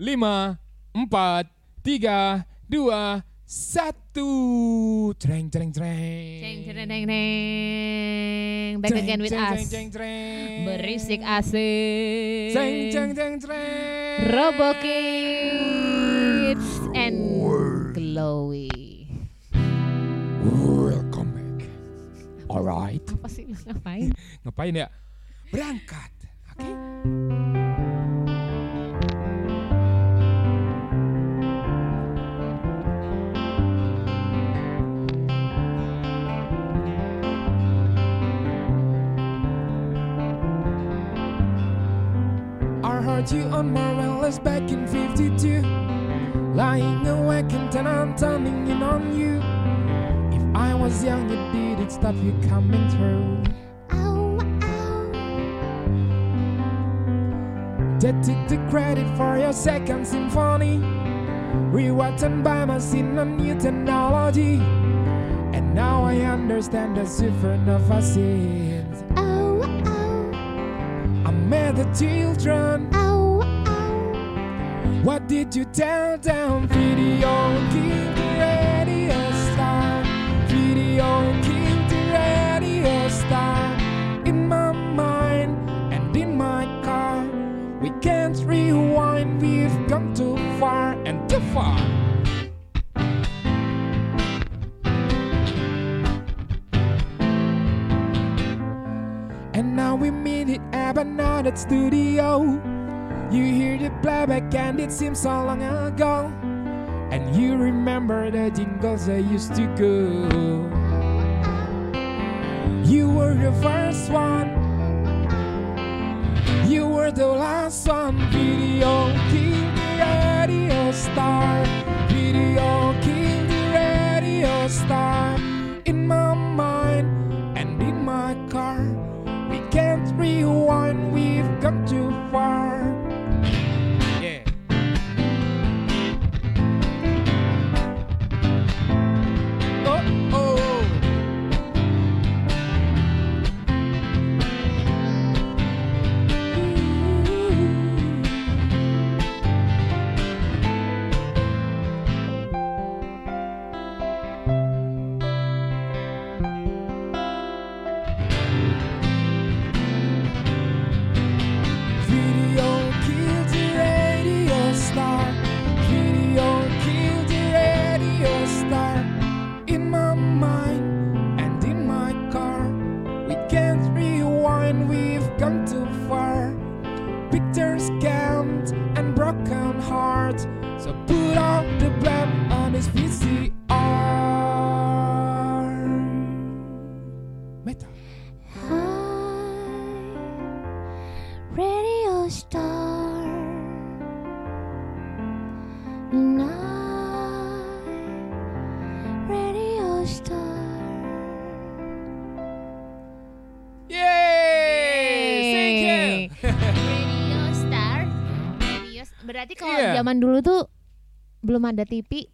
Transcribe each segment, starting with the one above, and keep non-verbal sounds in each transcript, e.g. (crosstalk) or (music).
lima, empat, tiga, dua, satu. Cereng, cereng, cereng. Ceng ceng deng deng. Back Cereng, again with cereng, us. cereng, cereng, cereng. Berisik asik. Cereng, cereng, cereng, cereng. Robo Kids and Glowy. Welcome back. Alright. Apa sih ngapain? Ngapain ya? Berangkat. Oke. I you on Marvelous back in 52 Lying awake and then I'm turning in on you. If I was young you didn't stop you coming through. Oh, they took the credit for your second symphony. Rewritten by machine and new technology. And now I understand the supernova scenes oh, oh. I met the children What did you tell them? Video king the radio star. Video king the radio star. In my mind and in my car. We can't rewind We've gone too far and too far. And now we meet it at another studio You hear the playback and it seems so long ago. And you remember the jingles I used to go. You were the first one. You were the last one. Video king the radio star. Video king the radio star Berarti kalau Iya. zaman dulu tuh belum ada TV,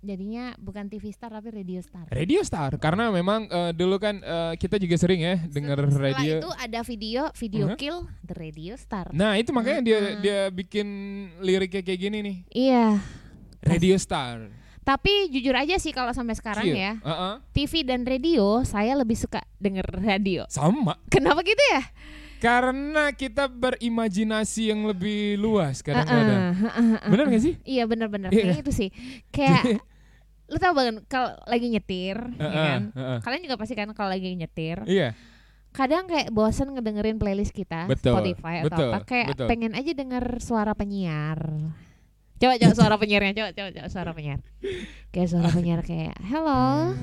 jadinya bukan TV Star tapi Radio Star. Radio Star karena memang eh, dulu kan eh, kita juga sering ya dengar radio. itu ada video, video Mhm. kill the Radio Star. Nah, itu makanya dia Mm-mm. dia bikin liriknya kayak gini nih. Iya. Radio Star. Tapi jujur aja sih kalau sampai sekarang Iya. ya, Heeh. TV dan radio saya lebih suka denger radio. Sama. Kenapa gitu ya? Karena kita berimajinasi yang lebih luas kadang-kadang. Heeh. Bener gak sih? Iya bener-bener kayak itu sih. Kayak (laughs) lu tau banget kalau lagi nyetir, ya Heeh, kan? Kalian juga pasti kan kalau lagi nyetir, Iya, kadang kayak bosen ngedengerin playlist kita, Betul, Spotify atau betul, apa, kayak betul. pengen aja denger suara penyiar. Coba coba suara (laughs) penyiarnya, coba coba coba suara penyiar. Kayak suara penyiar kayak, "Hello."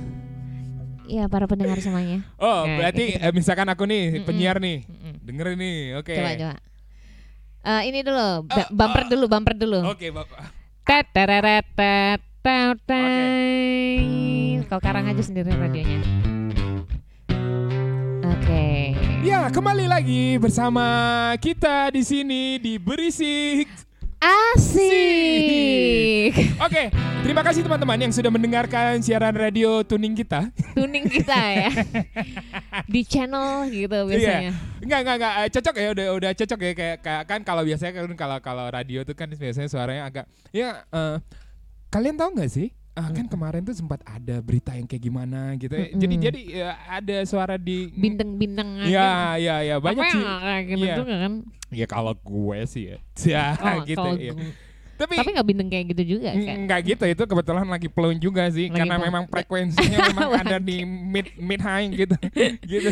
Iya, para pendengar semuanya. Oh, Nah, berarti eh, misalkan aku nih Mm-mm. penyiar nih. Mm-mm. Dengerin nih. Oke. Coba coba. Eh, ini dulu, ba- Eh, bumper eh. dulu, bumper dulu. Oke, Bapak. Tet, tereret, tet, tet, tet. Kau karang aja sendiri radionya. Oke. Ya, kembali lagi bersama kita di sini di Berisik. Asik. Oke, terima kasih teman-teman yang sudah mendengarkan siaran radio tuning kita. tuning kita ya (laughs) di channel gitu biasanya. Enggak, enggak, enggak. Eh, Cocok ya, udah udah cocok ya kayak, kayak kan kalau biasanya kan kalau kalau radio tuh kan biasanya suaranya agak ya eh, kalian tahu nggak sih? Ah, kan kemarin tuh sempat ada berita yang kayak gimana gitu. ya. Jadi jadi ya, ada suara di Bintang-bintang Ya, ya, ya banyak Apa sih. yang gitu Iya. kan? Ya kalau gue sih ya. Ya (laughs) Oh, gitu kalau ya. Tapi, Tapi nggak bintang kayak gitu juga kan? Enggak gitu itu kebetulan lagi plong juga sih Lagi karena plong. memang frekuensinya (laughs) memang ada di mid mid high gitu (laughs) gitu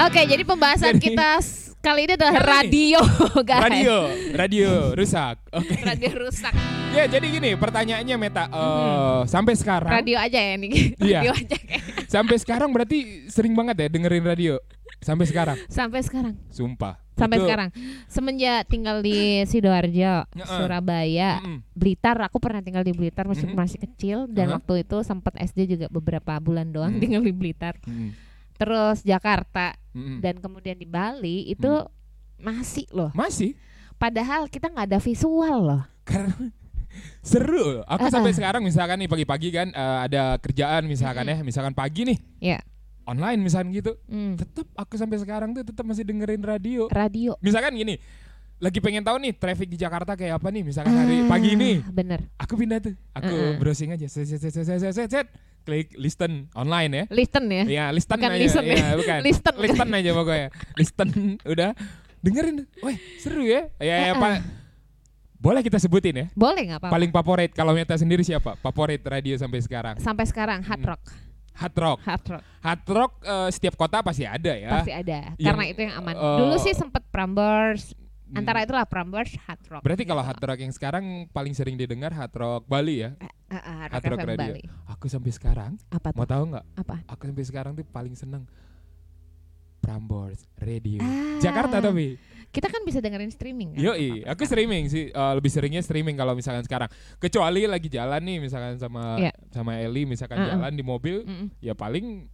Oke, jadi pembahasan Jadi- kita kali ini adalah Kali- radio, (laughs) guys. radio radio rusak oke Radio rusak. ya jadi gini pertanyaannya Meta eh, Mhm. sampai sekarang Radio aja ya nih. Iya. Radio aja kayak. sampai sekarang berarti sering banget ya dengerin radio sampai sekarang Sampai sekarang. sumpah Sampai Itu- sekarang. Semenjak tinggal di Sidoarjo. Surabaya. Blitar, aku pernah tinggal di Blitar masih masih kecil dan Aha. waktu itu sempat SD juga beberapa bulan doang Mhm. tinggal di Blitar. Mm-mm. Terus Jakarta Mm-mm. dan kemudian di Bali itu Hmm. masih loh. masih Padahal kita nggak ada visual loh. karena (laughs) seru aku Uh-uh. sampai sekarang misalkan nih pagi-pagi kan eh, ada kerjaan misalkan ya misalkan pagi nih Ya. Online misalkan gitu Hmm. tetap aku sampai sekarang tuh tetap masih dengerin radio Radio. misalkan gini lagi pengen tahu nih traffic di Jakarta kayak apa nih misalkan hari Ah, pagi ini Bener. aku pindah tuh aku Uh-uh. browsing aja set set set set set, set, set. klik listen online ya Listen ya. ya listen Bukan aja listen ya. ya bukan Listen. listen aja pokoknya listen udah dengerin wah seru ya ya, ya Uh-uh. Pak boleh kita sebutin ya Boleh nggak apa-apa? paling favorit kalau Meta sendiri siapa favorit radio sampai sekarang Sampai sekarang hard Hmm. Rock. hard rock Hard rock hard rock eh, setiap kota pasti ada ya pasti ada. Yang, Karena itu yang aman. eh, Dulu sih sempet Prambors. Hmm. Antara itulah Prambors, hard rock. Berarti kalau gitu. hard rock yang sekarang paling sering didengar hard rock Bali ya? Ah, ah, Hard rock rock FM radio. Bali. Aku sampai sekarang Apa tuh? mau tahu nggak? Apa? Aku sampai sekarang tuh paling seneng Prambors Radio. Ah. Jakarta tapi. Kita kan bisa dengerin streaming kan? Yoi, aku streaming sih eh, lebih seringnya streaming kalau misalkan sekarang. Kecuali lagi jalan nih misalkan sama Iya. sama Eli misalkan Uh-uh. jalan di mobil, Mm-mm. ya paling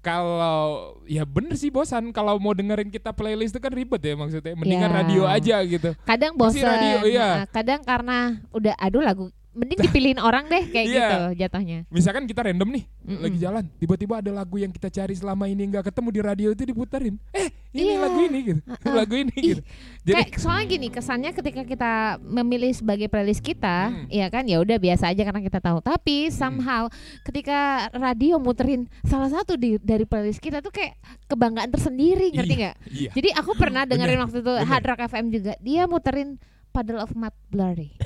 kalau ya bener sih bosan kalau mau dengerin kita playlist itu kan ribet ya maksudnya. Mendingan Ya. radio aja gitu. Kadang bosen. radio, iya. Nah, kadang karena udah aduh lagu mending dipilihin orang deh kayak Iya. gitu jatuhnya. Misalkan kita random nih Mm-mm. lagi jalan, tiba-tiba ada lagu yang kita cari selama ini nggak ketemu di radio itu diputerin. Eh, ini Iya. lagu ini gitu. Uh-uh. (laughs) lagu ini Ih, gitu. Jadi Kayak soalnya gini kesannya ketika kita memilih sebagai playlist kita, Hmm. ya kan ya udah biasa aja karena kita tahu. Tapi somehow ketika radio muterin salah satu di dari playlist kita tuh kayak kebanggaan tersendiri, ngerti Iya, nggak? Iya. Jadi aku pernah dengerin waktu itu bener. Hard Rock FM juga. Dia muterin Puddle of Mud Blurry. (laughs)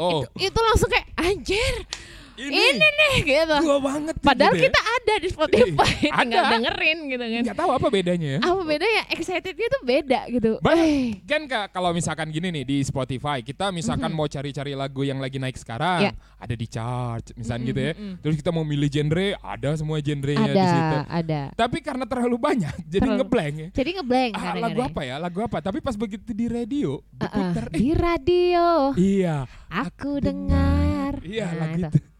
Oh, Itu langsung kayak anjir, ini, ini nih gitu. gua banget. Padahal gitu ya. kita ada di Spotify, tinggal ada. dengerin gitu kan. nggak tahu apa bedanya ya. Apa bedanya? Excitednya tuh beda gitu. Eh, Kan kalau misalkan gini nih di Spotify, kita misalkan Mhm. mau cari-cari lagu yang lagi naik sekarang, Ya. ada di chart, misalnya Mm, gitu ya. mm. Terus kita mau milih genre, ada semua genrenya di situ. ada, ada. Tapi karena terlalu banyak, (laughs) jadi Terlalu- ngeblank ya. Jadi ngeblank Ah, lagu apa ya? Lagu apa? Tapi pas begitu di radio, Uh-uh. diputar, eh, Di radio iya, aku dengar. iya Nah, lagu itu. itu.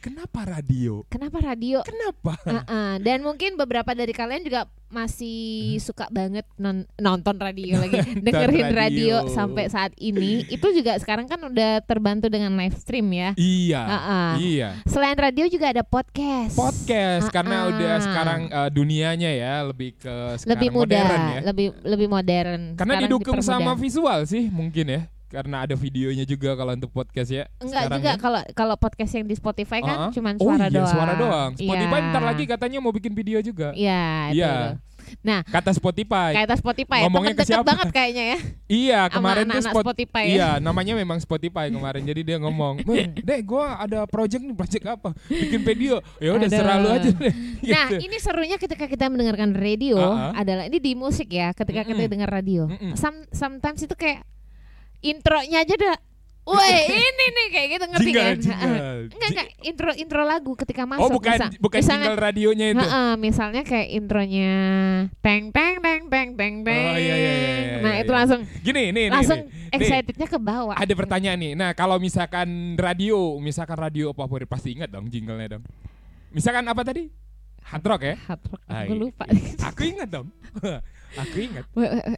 Kenapa radio? Kenapa radio? Kenapa? Uh-uh. Dan mungkin beberapa dari kalian juga masih suka banget non- nonton radio lagi, (laughs) dengerin radio. radio. sampai saat ini. Itu juga sekarang kan udah terbantu dengan live stream ya. Iya, Uh-uh. iya. Selain radio juga ada podcast. Podcast karena Ah-ah. udah sekarang eh, dunianya ya lebih ke sekarang lebih mudah, modern ya. lebih lebih modern. Karena Sekarang didukung sama visual sih mungkin ya. Karena ada videonya juga kalau untuk podcast ya. Enggak sekarang juga ya. kalau kalau podcast yang di Spotify kan Ah-ah. cuman oh suara iya, doang. suara doang. Spotify Iya. ntar lagi katanya mau bikin video juga. Iya, Iya. itu. Nah, Kata Spotify. kayak Spotify ya, Ngomongnya temen ke siapa? banget kayaknya ya. Iya, kemarin tuh anak-anak Spot- Spotify ya. Iya, namanya memang Spotify kemarin. Jadi dia ngomong, "Weh, (laughs) "Dek, gua ada project nih, project apa? Bikin video." Ya udah Aduh. selalu aja deh. (laughs) Nah, Gitu. ini serunya ketika kita mendengarkan radio Ah-ah. adalah ini di musik ya, ketika kita Mm-mm. dengar radio. Mm-mm. Some, sometimes itu kayak intronya aja udah Woi, (laughs) ini nih kayak gitu ngerti Jingle, kan? jingle. Enggak, enggak, intro intro lagu ketika masuk. Oh, bukan Misal- bukan misalnya, jingle radionya itu. Heeh, misalnya kayak intronya teng teng teng teng teng teng. Oh, iya, iya, iya, iya, Nah, iya, itu iya. langsung Gini, nih, nih, langsung nih. Excitednya ke bawah. ada pertanyaan nih. Nah, kalau misalkan radio, misalkan radio favorit pasti ingat dong jinglenya dong. Misalkan apa tadi? Hard rock ya? Hard rock, Ah, gue iya. lupa. Aku ingat dong. (laughs) Aku ingat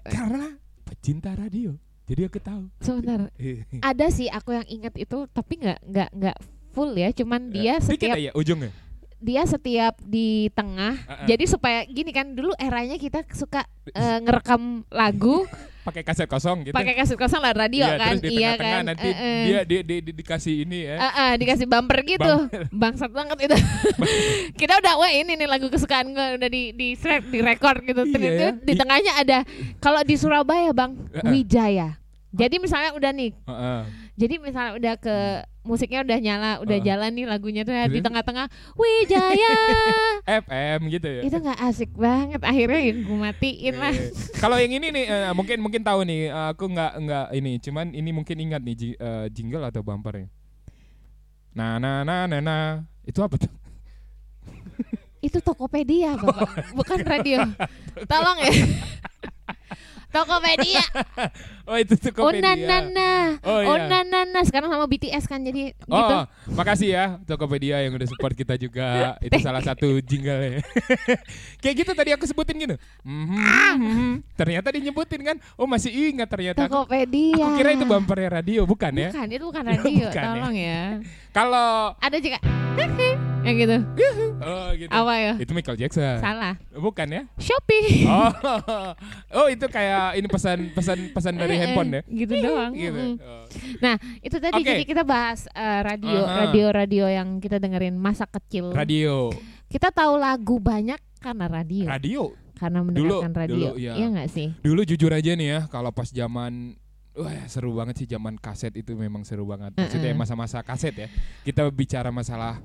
karena pecinta radio. Jadi aku tahu. Sebentar. (laughs) Ada sih aku yang ingat itu tapi nggak nggak nggak full ya, cuman dia Dikit setiap aja ujungnya. dia setiap di tengah. Uh-uh. Jadi supaya gini kan dulu eranya kita suka eh, ngerekam lagu (laughs) Pakai kaset kosong gitu. pakai kaset kosong lah radio Iya, kan. terus di iya kan. nanti Eh, eh. dia di, di, di- dikasih ini ya. Eh, eh, dikasih bumper gitu. Bangsat banget itu. (laughs) kita udah wah ini nih lagu kesukaan gue udah di di di record gitu. Iya ya. di I- tengahnya ada kalau di Surabaya, Bang, Eh, eh. Wijaya. Jadi misalnya udah nih Heeh. Jadi misalnya udah ke musiknya udah nyala, udah Uh. jalan nih lagunya tuh ya, di tengah-tengah Wijaya. (laughs) FM gitu ya. itu nggak asik banget. Akhirnya yang gue matiin lah. Eh, Kalau yang ini nih eh, mungkin mungkin tahu nih eh, aku nggak nggak ini cuman ini mungkin ingat nih eh, jingle atau bumpernya. Nah nah nah nah nah itu apa tuh? Itu Tokopedia, Bapak. Bukan radio. Tolong ya. (laughs) Tokopedia. (laughs) Oh itu tuh Oh Tokopedia. nanana. Oh, Oh iya. nanana. Sekarang sama BTS kan jadi Oh, gitu. makasih ya Tokopedia yang udah support kita juga. (laughs) Itu salah satu jingle (laughs) Kayak gitu tadi aku sebutin gitu. Mhm, mhm. Ternyata dinyebutin kan. Oh masih ingat ternyata. Aku, Tokopedia. aku kira itu bumpernya radio, bukan ya? Bukan, itu bukan (laughs) radio. Bukan ya. Tolong ya. Kalau Ada juga yang gitu. oh gitu. Apa ya? Itu Michael Jackson. Salah. Bukan ya? Shopee. Oh, oh itu kayak ini pesan pesan pesan dari handphone ya? Gitu doang. Gitu. Mm-mm. Oh. Nah, itu tadi Oke. jadi kita bahas eh, radio, Aha. radio-radio yang kita dengerin masa kecil. Radio, Kita tahu lagu banyak karena radio, radio. karena mendengarkan Dulu- radio. dulu, iya. Iya nggak sih? Dulu jujur aja nih ya, kalau pas zaman Wah seru banget sih zaman kaset itu memang seru banget. Maksudnya masa-masa kaset ya. Kita bicara masalah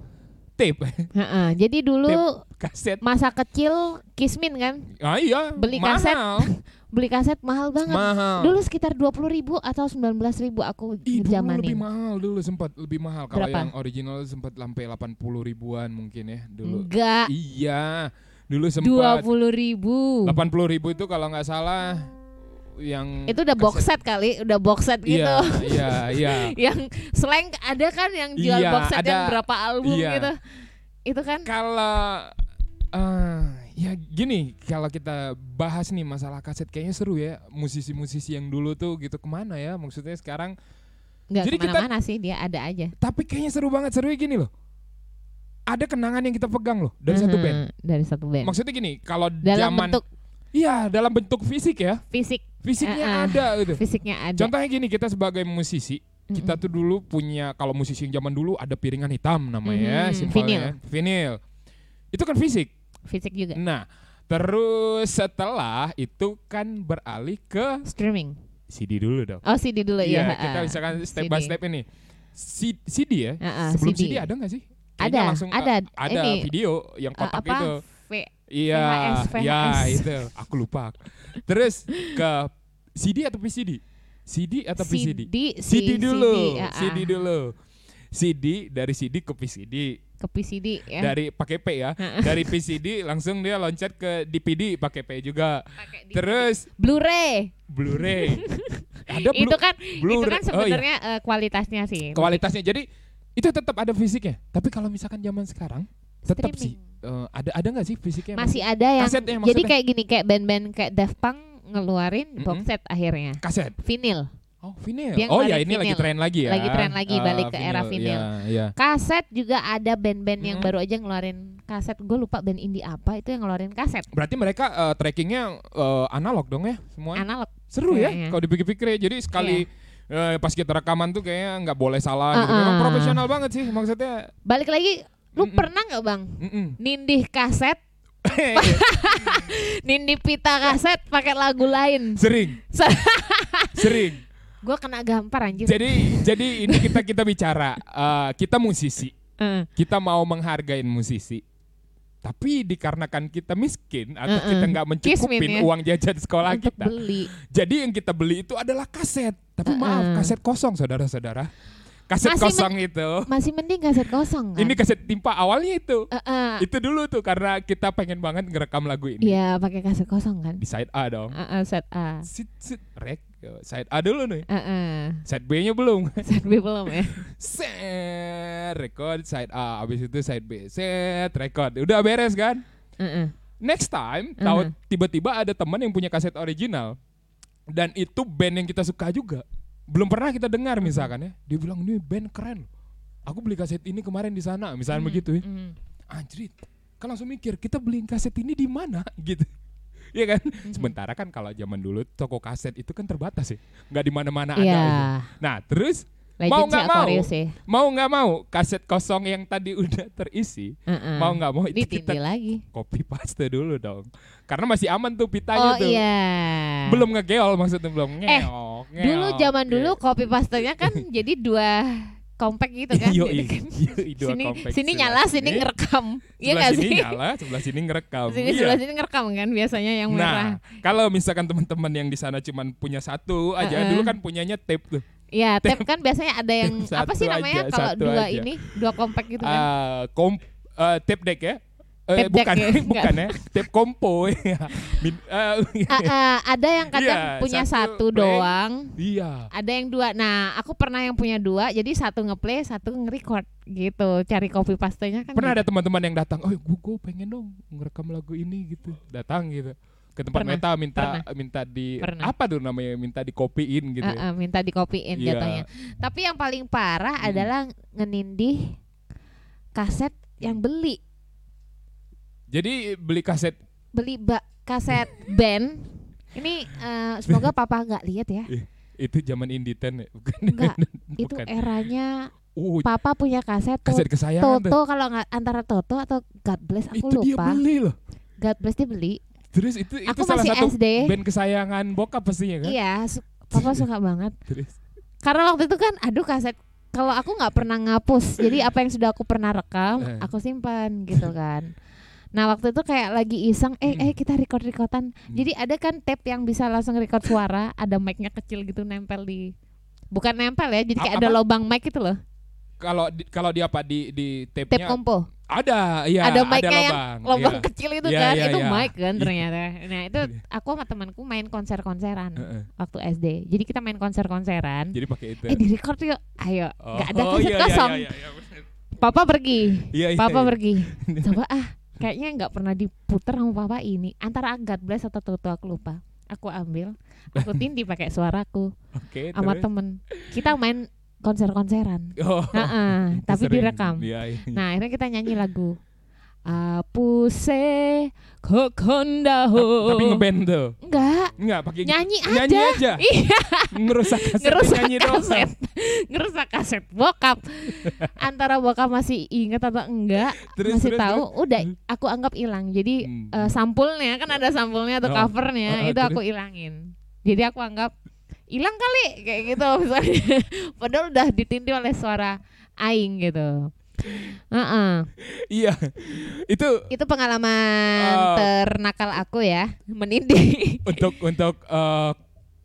tape, Heeh, Jadi dulu kaset. masa kecil Kismin kan, Ah iya, Beli mahal. kaset. (laughs) beli kaset mahal banget. mahal. Dulu sekitar 20.000 ribu atau 19.000 ribu aku Ih, ngejamanin. lebih mahal dulu sempat lebih mahal. Kalau yang original sempat sampai 80 ribuan mungkin ya dulu. Enggak, Iya, dulu sempat 20.000 ribu. 80 ribu itu kalau nggak salah yang Itu udah box set kali, udah box set gitu. Iya, iya, iya. (laughs) yang slang ada kan yang jual Iya, box set yang ada. berapa album Iya. gitu. Itu kan Kalau eh, ya gini, kalau kita bahas nih masalah kaset kayaknya seru ya. Musisi-musisi yang dulu tuh gitu ke mana ya? Maksudnya sekarang. nggak Jadi kita- ke mana-mana sih dia ada aja. Tapi kayaknya seru banget. Serunya gini loh. Ada kenangan yang kita pegang loh dari satu Mhm, band. Dari satu band. Maksudnya gini, kalau Dalam zaman bentuk iya dalam bentuk fisik ya, fisik, fisiknya Eh, eh. ada gitu. fisiknya ada. Contohnya gini, kita sebagai musisi, kita Mm-mm. tuh dulu punya kalau musisi yang zaman dulu ada piringan hitam namanya, Mhm, simpelnya. Vinyl. Itu kan fisik. fisik juga. Nah, terus setelah itu kan beralih ke Streaming. CD dulu dong. Oh CD dulu Iya, ya. kita misalkan step by CD. step ini. C- CD ya? Ah, ah, Sebelum CD. CD, ada nggak sih? Kayaknya Ada, langsung ada. uh, ada Ini, video yang kotak apa? itu. V- Iya, ya VHS. itu. Aku lupa. Terus ke CD atau VCD? CD atau VCD? CD, CD dulu, CD, ah. CD dulu. CD dari CD ke VCD, ke PCD ya. dari pakai P ya. dari VCD langsung dia loncat ke DVD pakai P juga. Di- Terus Blu-ray. Blu-ray. (laughs) Ada itu Blu- kan itu Blu-ray. kan Oh, iya. sebenarnya eh, kualitasnya sih. kualitasnya. Jadi itu tetap ada fisiknya. Tapi kalau misalkan zaman sekarang tetap sih eh, ada ada nggak sih fisiknya? Masih ada yang Kasetnya jadi kayak gini kayak band-band kayak Daft Punk ngeluarin Mm-mm. box set akhirnya. kaset. Vinyl. Oh, vinyl. Dia oh ya ini lagi vinyl. tren lagi ya. Lagi tren lagi, Eh, balik ke era vinyl. Iya, iya. Kaset juga ada band-band yang Mm-mm. baru aja ngeluarin kaset. Gue lupa band indie apa itu yang ngeluarin kaset. Berarti mereka eh, trackingnya eh, analog dong ya semua? Analog. Seru ya kayaknya. kalau dipikir-pikir ya. Jadi sekali eh, pas kita rekaman tuh kayaknya nggak boleh salah gitu. Uh-uh. Memang profesional banget sih maksudnya. Balik lagi, lu Mm-mm. pernah nggak bang Mm-mm. nindih kaset, (laughs) nindih pita kaset pakai lagu lain? Sering. Se- (laughs) Sering. Gue kena gampar anjir. Jadi jadi ini kita kita bicara eh, kita musisi. Heeh. Kita mau menghargai musisi. Tapi dikarenakan kita miskin atau kita nggak mencukupin Kismin ya. uang jajan sekolah untuk kita. beli. Jadi yang kita beli itu adalah kaset. Tapi maaf, kaset kosong saudara-saudara. Kaset Masih kosong itu. Masih mending kaset kosong kan? Ini kaset timpa awalnya itu. Heeh. Itu dulu tuh karena kita pengen banget ngerekam lagu ini. Iya pakai kaset kosong kan? Di side A dong. Heeh, set A. Sit sit rek. Side A dulu nih. Heeh. Side B-nya belum. (laughs) Set B belum ya? (laughs) Set record side A, habis itu side B. Set record. Udah beres kan? Heeh. Next time, tahu Uh-huh. tiba-tiba ada teman yang punya kaset original. dan itu band yang kita suka juga. Belum pernah kita dengar misalkan ya. Dia bilang ini band keren. Aku beli kaset ini kemarin di sana, misalnya Mhm, begitu ya. mhm. Anjrit. Kan langsung mikir, kita beli kaset ini di mana (laughs) gitu. Iya kan? Mhm. Sementara kan kalau zaman dulu toko kaset itu kan terbatas ya. nggak di mana-mana ada. Iya. gitu. Nah, terus Legend Mau sih nggak mau? Sih. mau nggak mau kaset kosong yang tadi udah terisi, Heeh. mau nggak mau itu kita lagi. copy paste dulu dong. Karena masih aman tuh pitanya Oh tuh. iya. Belum ngegeol maksudnya belum Eh, ngeok. Dulu ngeok, zaman dulu ngeok. copy pastenya kan (laughs) jadi dua compact gitu kan. Kan (laughs) dua sini compact sini nyala sini ngerekam. Iya sebelah nggak sini sih? nyala, sebelah sini ngerekam. Sini Iya. sebelah sini ngerekam kan biasanya yang merah. Nah, kalau misalkan teman-teman yang di sana cuman punya satu aja, Heeh. dulu kan punyanya tape tuh. Iya, (laughs) tape kan biasanya ada yang (laughs) apa sih namanya kalau dua aja. ini, dua compact gitu kan. Ah, kom eh, tape deck ya? Eh, Tape deck bukan, ya? (laughs) bukan ya, tape kompo ya. Min- Ah, ah, ada yang kadang Iya, punya satu satu, doang. iya. Ada yang dua. Nah, aku pernah yang punya dua, jadi satu ngeplay, satu nge-record gitu. Cari copy pastenya kan. Pernah gitu. ada teman-teman yang datang, oh gue pengen dong ngerekam lagu ini gitu. Datang gitu. Ke tempat Pernah, meta minta pernah. minta di Pernah. apa tuh namanya minta dikopiin gitu. Ah, ah, minta dikopiin Iya. jatuhnya. Tapi yang paling parah Hmm. adalah ngenindih kaset yang beli. Jadi beli kaset Beli ba- kaset (laughs) band. Ini eh, semoga papa nggak lihat ya. itu zaman Inditen ya, bukan? Enggak, (laughs) itu Bukan. eranya Uh, papa punya kaset, tuh. kaset kesayangan tuh. Toto kalau nggak antara Toto atau God Bless aku Itu dia lupa. beli loh. God Bless dia beli. Terus itu itu Aku salah masih satu SD. band kesayangan bokap pastinya kan? Iya, su- papa suka banget. (laughs) Terus Karena waktu itu kan aduh kaset kalau aku nggak pernah ngapus. jadi apa yang sudah aku pernah rekam, Eh. aku simpan gitu kan. Nah, waktu itu kayak lagi iseng, eh Hmm. eh kita record-recordan. Jadi ada kan tape yang bisa langsung record suara, ada mic-nya kecil gitu nempel di Bukan nempel ya, jadi kayak A- ada apa? lobang mic itu loh. kalau di, kalau di apa di di Tape tape-nya kompo. Ada, iya ada mic-nya yang lubang, iya. kecil itu Iya, kan, iya, itu iya. mic kan ternyata. Nah, itu Iya. aku sama temanku main konser-konseran Heeh. waktu SD. Jadi kita main konser-konseran. Jadi pakai itu. Eh di record yuk, ayo. Oh, Gak ada oh, kaset iya, iya, kosong. Iya, iya, iya, Papa pergi, iya, iya, papa iya. pergi. (laughs) Coba ah, kayaknya nggak pernah diputer sama papa ini. Antara God Bless atau Toto aku lupa. Aku ambil, aku (laughs) tindih pakai suaraku Oke, sama terus? temen. Kita main konser-konseran. Oh, Heeh, (laughs) tapi sering. direkam. Iya, iya. Nah akhirnya kita nyanyi lagu Apuse kokondaho Tapi ngeband tuh. Enggak Enggak pakai Nyanyi aja Nyanyi aja. (laughs) Iya Ngerusak kaset Ngerusak nyanyi kaset Ngerusak kaset bokap Antara bokap masih inget atau enggak Terus, Masih terus, tahu terus. Udah aku anggap hilang Jadi Hmm. eh, sampulnya Kan ada sampulnya atau Oh, covernya oh, Itu aku hilangin Jadi aku anggap hilang kali kayak gitu (laughs) misalnya. Padahal udah ditindih oleh suara aing gitu. Heeh. Iya. Itu Itu pengalaman Oh. ternakal aku ya, menindih. untuk untuk eh,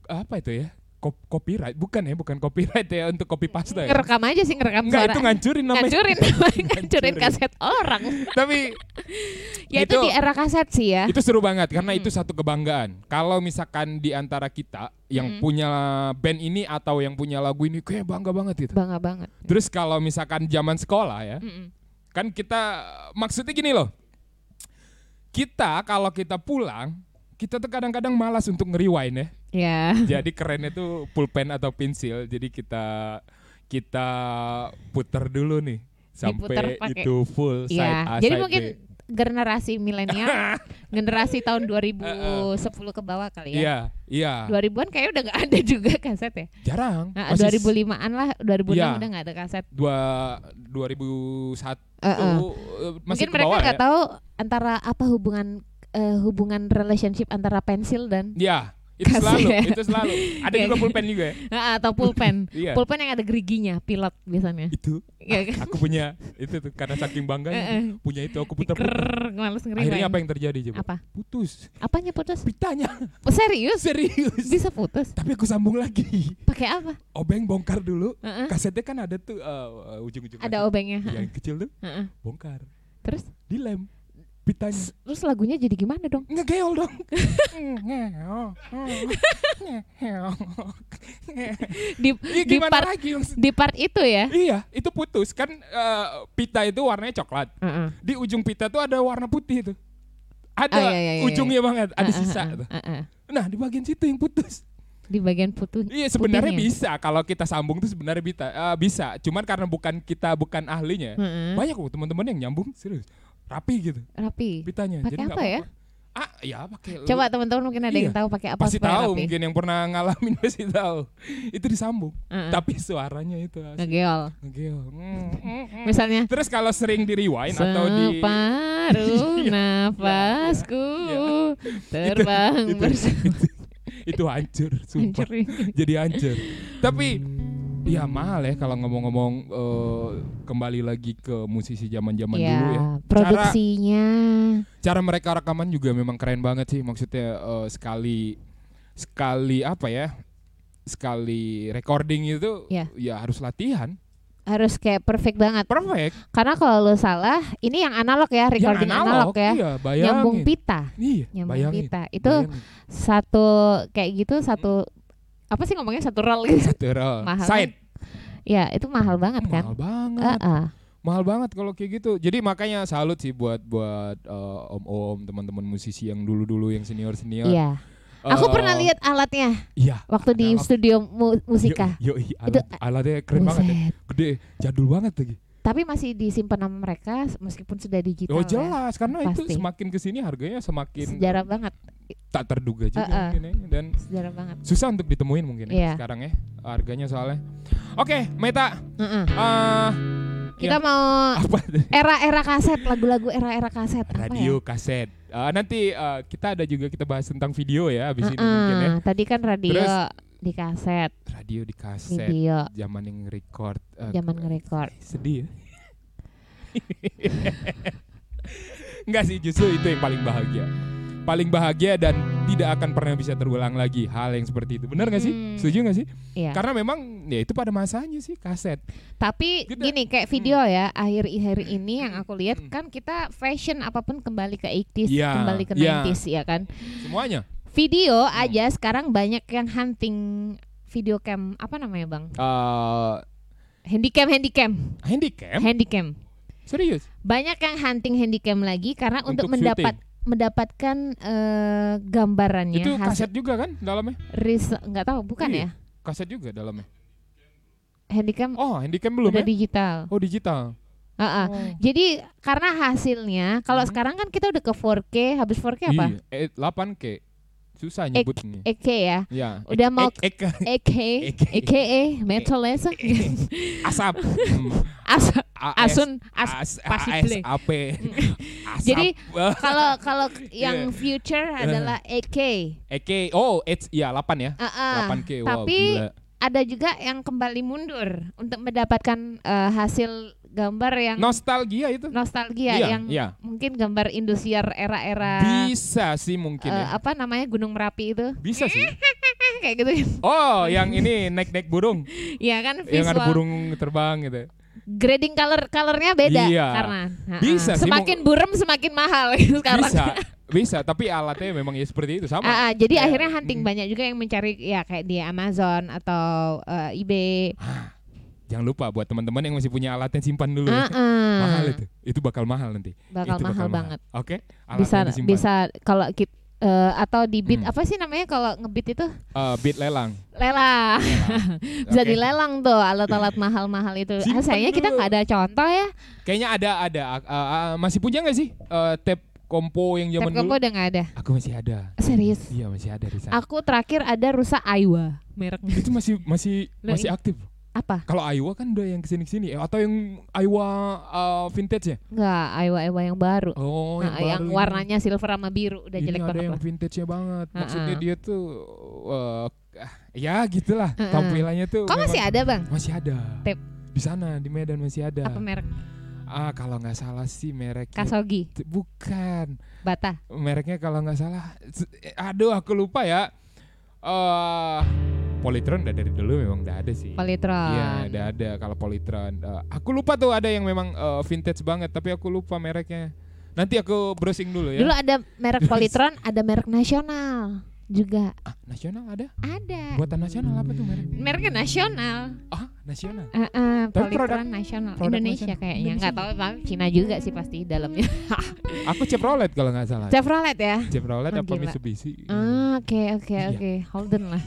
apa itu ya? Kop- copyright bukan ya, bukan copyright ya untuk copy paste ya. ngerekam aja sih ngerekam Enggak suara. itu ngancurin (laughs) namanya. ngancurin, ngancurin kaset orang. (laughs) Tapi Ya itu, Itu- di era kaset sih ya. itu seru banget karena Mm. itu satu kebanggaan. Kalau misalkan di antara kita yang Mm. punya band ini atau yang punya lagu ini kayak bangga banget gitu. Bangga banget. Terus kalau misalkan zaman sekolah ya, Mm-mm. kan kita maksudnya gini loh. Kita kalau kita pulang, kita tuh kadang-kadang malas untuk ngeriwain ya. Ya. (laughs) Jadi kerennya tuh pulpen atau pensil. Jadi kita kita puter dulu nih sampai pakai- itu full side Iya. A, Jadi side mungkin B. generasi milenial, (laughs) generasi tahun 2010 ke bawah kali ya. Iya, iya. 2000-an kayaknya udah nggak ada juga kaset ya. Jarang. Nah, Masih 2005-an lah, 2006 Iya. udah nggak ada kaset. dua 2001 Eh, eh. eh, masih Mungkin ke mereka bawah nggak ya. tahu antara apa hubungan eh, hubungan relationship antara pensil dan Iya, itu selalu, itu selalu. (laughs) Ada Iya, juga pulpen juga ya. Atau pulpen. (laughs) Iya. pulpen yang ada geriginya, pilot biasanya. Itu Iya kan? aku punya itu tuh karena saking Eh, eh. punya itu aku males ngeriwain. Akhirnya apa yang terjadi coba? Apa? Putus. Apanya putus? Pitanya Oh, serius? serius. Bisa putus? Tapi aku sambung lagi. Pakai apa? Obeng bongkar dulu. Heeh. Kasetnya kan ada tuh uh, uh, ujung-ujung Ada kaset. obengnya. yang kecil tuh Heeh. bongkar. Terus Dilem pitanya. terus lagunya jadi gimana dong? Ngegeol dong. (laughs) Di Iya di part lagi maksud- di part itu ya? Iya, itu putus kan eh, pita itu warnanya coklat. Heeh. Di ujung pita tuh ada warna putih itu. Ada Ah, iya, iya, iya, ujungnya banget, ada Heeh, sisa heeh, tuh. heeh. Nah, di bagian situ yang putus. di bagian putu. Iya sebenarnya putihnya. bisa kalau kita sambung tuh sebenarnya bisa eh, bisa cuman karena bukan kita bukan ahlinya Heeh. banyak kok teman-teman yang nyambung serius rapi gitu Rapi. pitanya Pakai jadi apa ya? ah ya pakai Coba teman-teman mungkin ada yang Iya. tahu pakai apa pasti tahu rapi. mungkin yang pernah ngalamin (laughs) pasti tahu itu disambung Heeh. tapi suaranya itu asli. Ngegeol. Ngegel. Mm. Misalnya terus kalau sering di rewind atau di Separuh (laughs) nafasku terbang itu, bersama (laughs) itu, itu hancur sumpah jadi hancur tapi ya mahal ya kalau ngomong-ngomong eh, kembali lagi ke musisi zaman-zaman ya, dulu ya cara produksinya cara mereka rekaman juga memang keren banget sih maksudnya eh, sekali sekali apa ya sekali recording itu Ya. ya harus latihan harus kayak perfect banget. perfect Karena kalau lo salah, ini yang analog ya, recording Yang analog, ya. iya, bayangin. Nyambung pita, iya nyambung bayangin pita. Itu bayangin. satu kayak gitu satu apa sih ngomongnya satu roll gitu. Satu roll. Mahal side Ya, itu mahal banget kan? mahal banget Heeh. mahal banget kalau kayak gitu jadi makanya salut sih buat buat eh, om-om teman-teman musisi yang dulu-dulu yang senior-senior Iya. Aku Eh, pernah lihat alatnya iya waktu di alat. studio mu- musika. Yo, yo, alat, alatnya keren banget ya. Buset. Gede, jadul banget lagi. Tapi masih disimpan sama mereka meskipun sudah digital. Oh ya. jelas, karena itu Pasti. semakin ke sini harganya semakin Sejarah banget, tak terduga juga Uh-uh. mungkin ya. Dan sejarah banget. susah untuk ditemuin mungkin ya Iya. sekarang ya harganya soalnya. Oke, Meta, Heeh. eh Kita Ya. mau (laughs) apa? era-era kaset, lagu-lagu era-era kaset. Apa radio ya? kaset. Eh, nanti eh, kita ada juga kita bahas tentang video ya abis ini Heeh. mungkin ya. Tadi kan radio Terus- di kaset, Radio di kaset, video zaman yang record. eh, zaman nge-record. (laughs) sedih ya. (laughs) Enggak sih, justru itu yang paling bahagia. Paling bahagia dan tidak akan pernah bisa terulang lagi hal yang seperti itu. Benar nggak sih? Hmm. Setuju nggak sih? Iya. Karena memang ya itu pada masanya sih kaset. Tapi Kita- gini kayak video ya akhir-akhir ini yang aku lihat Hmm. kan kita fashion apa pun kembali ke 80s, Iya, kembali ke iya. 90s ya kan. Semuanya. Video Hmm. aja sekarang banyak yang hunting video cam apa namanya bang? eh Handycam, handycam, handicam? handycam. Serius? Banyak yang hunting handycam lagi karena untuk, Untuk mendapat mendapatkan eh, gambarannya itu hasil kaset juga kan dalamnya? ris nggak tahu bukan Iya. ya Kaset juga dalamnya. handycam Oh, handicam belum udah ya? digital. Oh, digital. Ah, ah. Oh. Jadi karena hasilnya kalau Hmm. sekarang kan kita udah ke 4K, habis 4K apa? Iya, eh, 8K. Susah nyebutnya. EK ya. Ya. Udah mau ek, ek, (laughs) EK. EKE, Metalesa, asap. (laughs) Hmm. As, AS, Asun, As. AS, Pasible. ASAP. (laughs) Asap. Jadi, Kalau kalau yang future adalah EK. EK, oh, it's, ya 8 ya. Ah, ah. 8K, wow Tapi. Ada juga yang kembali mundur untuk mendapatkan eh, hasil gambar yang Nostalgia itu. nostalgia Iya, yang iya. mungkin gambar Indosiar era-era Bisa sih mungkin eh, ya. apa namanya Gunung Merapi itu Bisa sih. (laughs) kayak gitu Oh, yang ini naik-naik burung. (laughs) ya kan Yang ada visual burung terbang gitu. grading color colornya beda Iya. karena. Bisa sih, semakin burem semakin mahal gitu (laughs) sekarang Bisa. Bisa, tapi alatnya memang ya seperti itu sama. Ah, ah, jadi Kayak, akhirnya hunting mm. banyak juga yang mencari ya kayak di Amazon atau eh, eBay. Jangan lupa buat teman-teman yang masih punya alatnya simpan dulu. Ya. ah. Mahal itu. Itu bakal mahal nanti. Bakal itu mahal banget. Oke. Bisa alatnya disimpan. bisa kalau kita atau di bid Hmm. apa sih namanya kalau ngebit itu Eh, bit lelang. lelang (laughs) bisa Oke. dilelang tuh alat-alat mahal-mahal itu ah, sayangnya kita nggak ada contoh ya Kayaknya ada ada Ah, ah, masih punya nggak sih eh, tape kompo yang zaman dulu? Kompo udah nggak ada Aku masih ada. serius Iya masih ada di sana. aku terakhir ada rusak Aiwa mereknya Itu masih masih Lah, masih aktif. apa Kalau Aiwa kan udah yang ke sini ke sini atau yang Aiwa eh, vintage ya? nggak Aiwa Aiwa yang baru Oh nah, yang, yang baru ini. warnanya silver sama biru udah Ini jelek ada banget yang lah vintage-nya banget. Maksudnya dia tuh eh, ah, ya gitulah tampilannya tuh. kok masih ada bang Masih ada. Tape. Di sana di Medan masih ada. apa merek Ah kalau nggak salah sih mereknya Kasogi bukan Bata mereknya kalau nggak salah. eh, Aduh aku lupa ya. Eh Polytron udah dari dulu memang udah ada sih. Polytron Iya, udah ada kalau Polytron. Eh, aku lupa tuh ada yang memang eh, vintage banget, tapi aku lupa mereknya. Nanti aku browsing dulu ya. Dulu ada merek Polytron, ada merek nasional juga. Ah, nasional ada? Ada. Buatan nasional apa tuh merek? Mereknya nasional. Ah, nasional. Eh, eh, Tapi produk- nasional. produk Indonesia nasional. kayaknya. Nggak tahu, tapi Cina juga sih pasti dalamnya. (laughs) Aku Chevrolet kalau nggak salah. Chevrolet ya. Chevrolet Oh, apa gila. Mitsubishi? Ah, Oke oke Iya. oke. Holden lah.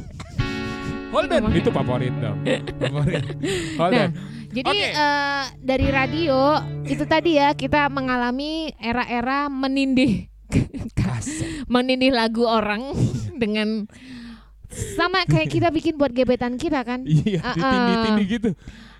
Hold on, Ngomongnya. itu favorit dong. favorit. (laughs) Hold Nah. Jadi Oke. eh, dari radio itu tadi ya kita mengalami era-era menindih. Menindih lagu orang dengan sama kayak kita bikin buat gebetan kita kan. Iya, ditindih-tindih gitu.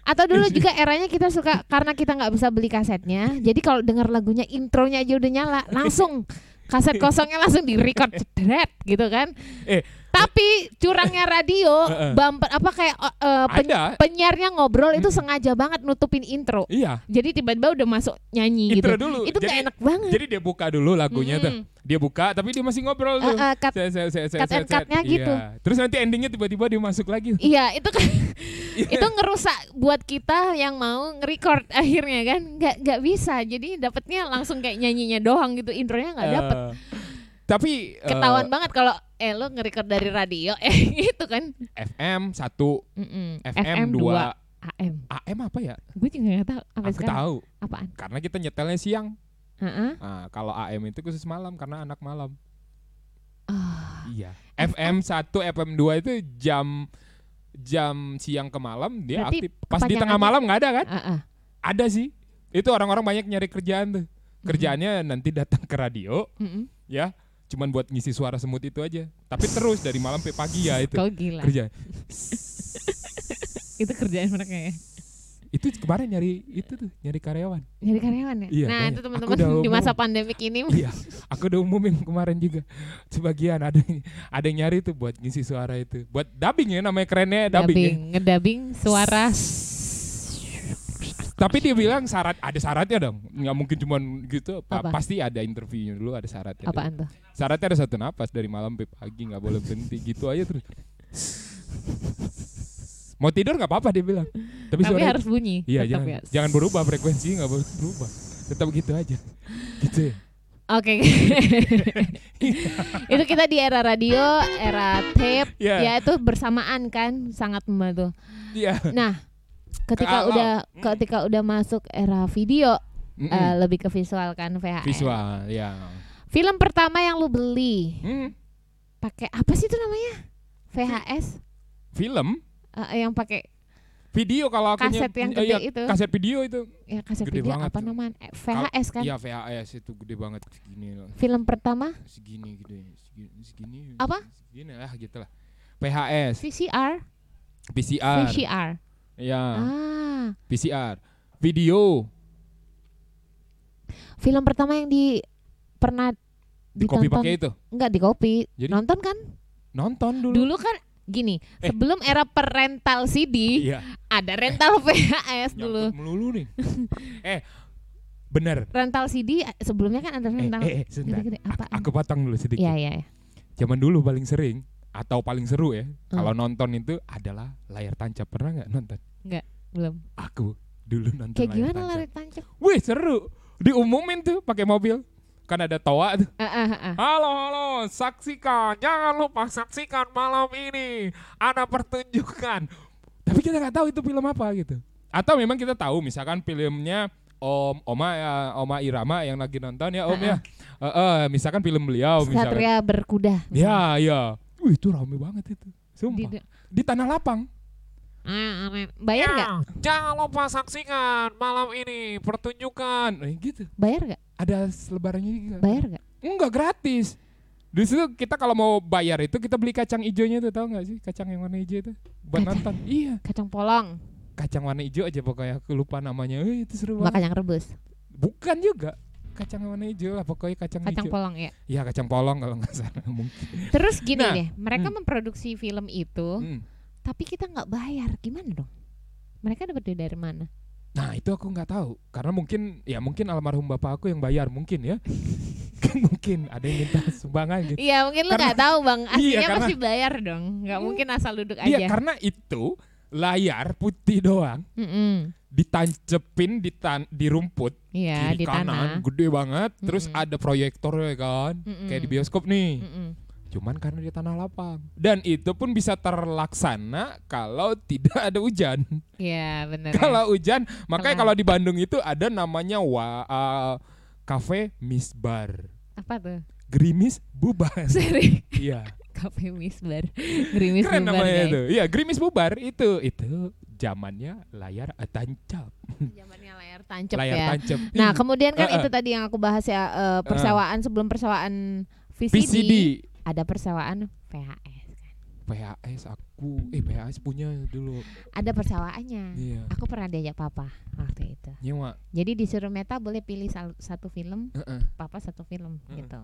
Atau dulu juga eranya kita suka karena kita nggak bisa beli kasetnya. Jadi kalau dengar lagunya intronya aja udah nyala, langsung kaset kosongnya langsung di record cedret gitu kan. Eh, Tapi curangnya radio, (laughs) bumper apa kayak eh, pen- ada. penyiarnya ngobrol itu sengaja banget nutupin intro. Iya. Jadi tiba-tiba udah masuk nyanyi Intro gitu. dulu. Itu Jadi- gak enak banget. Jadi dia buka dulu lagunya tuh. Mm-mm. Dia buka tapi dia masih ngobrol tuh. Eh, eh, cut- Set, set, set, set, cut set, and cut-nya set. gitu. Iya. Terus nanti endingnya tiba-tiba dia masuk lagi. Iya, itu kan (laughs) Iya. itu ngerusak buat kita yang mau nge-record (laughs) akhirnya kan. Nggak nggak bisa. Jadi dapetnya langsung kayak nyanyinya doang gitu. Intronya nggak dapet. Eh, tapi Ketahuan banget kalau eh lo nge-record dari radio (laughs) eh gitu kan. FM 1, Mm-mm. FM 2, 2 AM. AM apa ya? Gue juga nggak tahu apa Aku sekarang. tahu. Apaan? Karena kita nyetelnya siang. Heeh. Nah, kalau AM itu khusus malam karena anak malam. Ah, Iya. FM 1, FM 2 itu jam jam siang ke malam dia Berarti aktif. Pas di tengah malam nggak ada kan? ah, ah. Ada sih. Itu orang-orang banyak nyari kerjaan tuh. Kerjaannya nanti datang ke radio Mm-mm. ya, cuman buat ngisi suara semut itu aja. Tapi terus dari malam sampai pagi ya itu Kau gila. kerja. (laughs) Itu kerjaan mereka ya. Itu kemarin nyari itu tuh, nyari karyawan. Jadi karyawan ya. Iya, nah, banyak. itu teman-teman di masa pandemik ini (laughs) Iya, aku udah umumin kemarin juga. Sebagian ada yang- ada yang nyari tuh buat ngisi suara itu. Buat dubbing ya namanya kerennya dubbing. ya. dubbing, ngedabing suara Tapi dia bilang syarat ada syaratnya dong. Nggak mungkin cuman gitu. Pa- Apa? Pasti ada interviewnya dulu ada syaratnya. apaan tuh? Syaratnya ada satu napas dari malam sampai pagi nggak boleh berhenti gitu aja terus. Mau tidur nggak apa-apa dia bilang. Tapi, Tapi suara- harus bunyi. Iya tetap jangan ya. jangan berubah frekuensi nggak boleh berubah. Tetap gitu aja. Gitu ya. Oke. (laughs) itu kita di era radio, era tape, Iya. ya itu bersamaan kan sangat membantu. Iya. Nah, ketika udah Hmm. ketika udah masuk era video, Mm-mm. eh, lebih ke visual kan VHS. Visual ya. Film pertama yang lu beli Hmm. pakai apa sih itu namanya? VHS Film Eh, yang pakai video kalau aku Kaset yang gede itu. kaset video itu ya kaset Gede video banget apa namanya? Eh, VHS kan. Iya VHS itu gede banget segini loh. Film pertama segini gede segini, segini Apa? segini lah gitu lah PHS VCR, PCR VCR. Ya. Ah, PCR video. Film pertama yang di pernah di kopi pakai itu? Enggak di kopi. Jadi? nonton kan? Nonton dulu, dulu kan gini Eh. sebelum era perental CD iya. ada rental (laughs) VHS dulu. melulu nih. (laughs) Eh bener. Rental CD eh, sebelumnya kan ada eh, rental eh, eh sebentar. gede-gede. Aku, apaan? aku potong dulu sedikit. Iya iya iya. zaman dulu paling sering atau paling seru ya Hmm. kalau nonton itu adalah layar tancap pernah nggak nonton belum aku dulu nonton kayak layar gimana tancap. lari tancap wih seru diumumin tuh pakai mobil kan ada toa tuh ah, ah, ah. Halo, halo, saksikan. Jangan lupa saksikan malam ini. Ada pertunjukan. Tapi kita nggak tahu itu film apa gitu. Atau memang kita tahu, misalkan filmnya Om Oma ya, Oma Irama yang lagi nonton ya Om ya. Eh, eh, misalkan film beliau misalkan. Satria berkuda Ya, ya. Wih, itu rame banget itu. Di- Sumpah. Di, tanah lapang. Ah, bayar nggak Jangan lupa saksikan malam ini pertunjukan. Eh, gitu. bayar nggak Ada selebarannya juga. bayar nggak Enggak gratis. Di situ kita kalau mau bayar itu kita beli kacang hijaunya tuh tahu nggak sih kacang yang warna hijau itu buat Kacang. nonton. Iya, kacang polong kacang warna hijau aja pokoknya aku lupa namanya. Eh, itu seru banget. kacang rebus Bukan juga kacang warna hijau lah pokoknya kacang, kacang hijau. polong ya Iya kacang polong kalau nggak salah (laughs) mungkin. terus gini Nah, deh mereka hmm. memproduksi film itu Hmm. tapi kita nggak bayar gimana dong mereka dapat duit dari mana Nah itu aku nggak tahu karena mungkin ya mungkin almarhum bapak aku yang bayar mungkin ya. (laughs) Mungkin ada yang minta sumbangan gitu. Iya mungkin lu nggak tahu bang (laughs) aslinya Iya, karena- pasti bayar dong nggak mungkin asal duduk Iya aja karena itu layar putih doang. Mm-mm. ditancepin di tan di rumput iya kiri di kanan tanah. gede banget. Terus Mm-mm. ada proyektornya kan Mm-mm. kayak di bioskop nih. Mm-mm. cuman karena di tanah lapang. Dan itu pun bisa terlaksana kalau tidak ada hujan. Iya benar (laughs) kalau hujan makanya Kalau- kalau di Bandung itu ada namanya wa uh, cafe Miss Bar. Apa tuh? Gerimis bubar. (laughs) Seri. Iya Kafe Misbar. Gerimis Keren bubar namanya guys. itu. Iya, Grimis bubar itu itu zamannya layar eh, tancap. Zamannya layar tancap layar ya. tancap. Nah, kemudian kan Eh, eh. itu tadi yang aku bahas ya eh, persewaan sebelum persewaan VCD, VCD ada persewaan VHS. PHS aku eh PHS punya dulu. Ada persewaannya. Iya. Aku pernah diajak papa waktu itu. Nyewa. Jadi disuruh Meta boleh pilih satu film, Heeh. papa satu film Mm. gitu.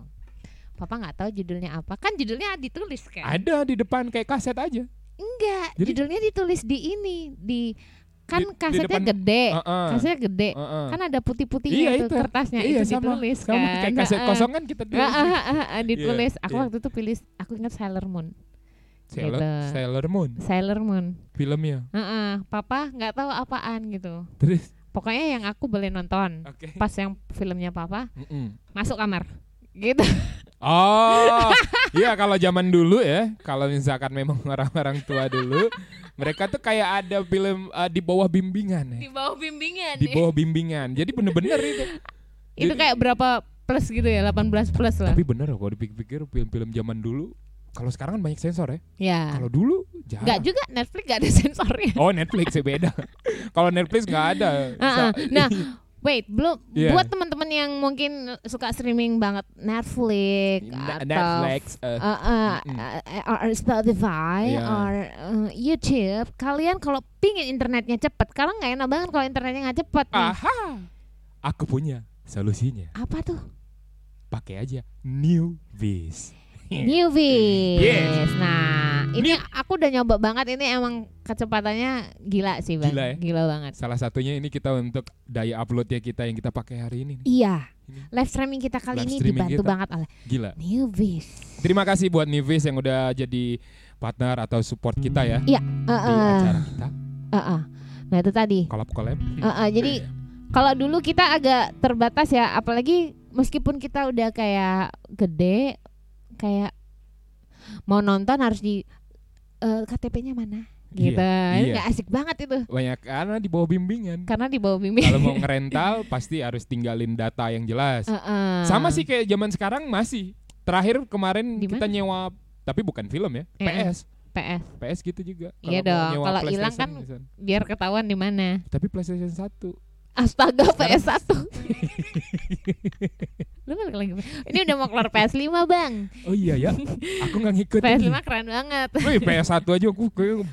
Papa nggak tahu judulnya apa. Kan judulnya ditulis kan? Ada di depan kayak kaset aja. Enggak, Jadi- judulnya ditulis di ini, di kan Di- di kasetnya depan- gede. Heeh. Kasetnya gede. Heeh. Kan ada putih-putihnya Iya, itu, kertasnya iya itu sama, ditulis sama kan. kayak kaset Heeh. kosong kan kita tulis. Heeh, heeh, heeh, ditulis. Aku iya. waktu itu pilih, aku ingat Sailor Moon. Sailor, gitu. Sailor Moon Sailor Moon. filmnya. Heeh, papa nggak tahu apaan gitu. Terus Pokoknya yang aku boleh nonton. oke. Pas yang filmnya papa Mm-mm. masuk kamar. Gitu. Oh, (laughs) iya kalau zaman dulu ya, kalau misalkan memang (laughs) orang-orang tua dulu, mereka tuh kayak ada film eh, di bawah bimbingan ya. Di bawah bimbingan. Di bawah bimbingan. Jadi bener-bener (laughs) itu. Itu Jadi- kayak berapa plus gitu ya? 18 plus lah. Tapi bener kalau dipikir-pikir film-film zaman dulu, kalau sekarang kan banyak sensor ya. ya. Kalau dulu jarang. Enggak juga Netflix gak ada sensornya. Oh Netflix ya beda. kalau Netflix nggak ada. Heeh. Sa- Nah, wait, belum Iya. buat teman-teman yang mungkin suka streaming banget Netflix Na- atau Netflix. eh, uh, uh, Mm-mm. uh, or Spotify Iya. or uh, YouTube, kalian kalau pingin internetnya cepet, karena nggak enak banget kalau internetnya nggak cepet. nih. aha. Aku punya solusinya. Apa tuh? Pakai aja New Vis. Newbies. Yes. Nah, ini aku udah nyoba banget. Ini emang kecepatannya gila sih, bang. Gila ya? banget. Salah satunya ini kita untuk daya uploadnya kita yang kita pakai hari ini. nih. Iya. Live streaming kita kali Live ini streaming dibantu kita. banget oleh Gila. Newbies. Terima kasih buat Nivis yang udah jadi partner atau support kita ya Iya. di Heeh. acara kita Heeh. Nah itu tadi. collab collab. Heeh, jadi kalau dulu kita agak terbatas ya, apalagi meskipun kita udah kayak gede, kayak mau nonton harus di eh, KTP-nya mana, gitu. Iya, Ini iya. nggak asik banget itu, Banyak karena di bawah bimbingan. karena di bawah bimbing. Kalau mau (laughs) ngerental pasti harus tinggalin data yang jelas. Heeh. Sama sih kayak zaman sekarang masih. Terakhir kemarin Di kita nyewa tapi bukan film ya, Iya. PS. PS, PS gitu juga. Iya mau dong, kalau hilang kan- misalnya. biar ketahuan di mana. Tapi PlayStation 1. Astaga PS1. (laughs) Lu balik lagi. Ini udah mau keluar PS5, Bang. Oh iya ya. Aku nggak ngikutin. PS5 keren banget. Wih, PS1 aja aku kayak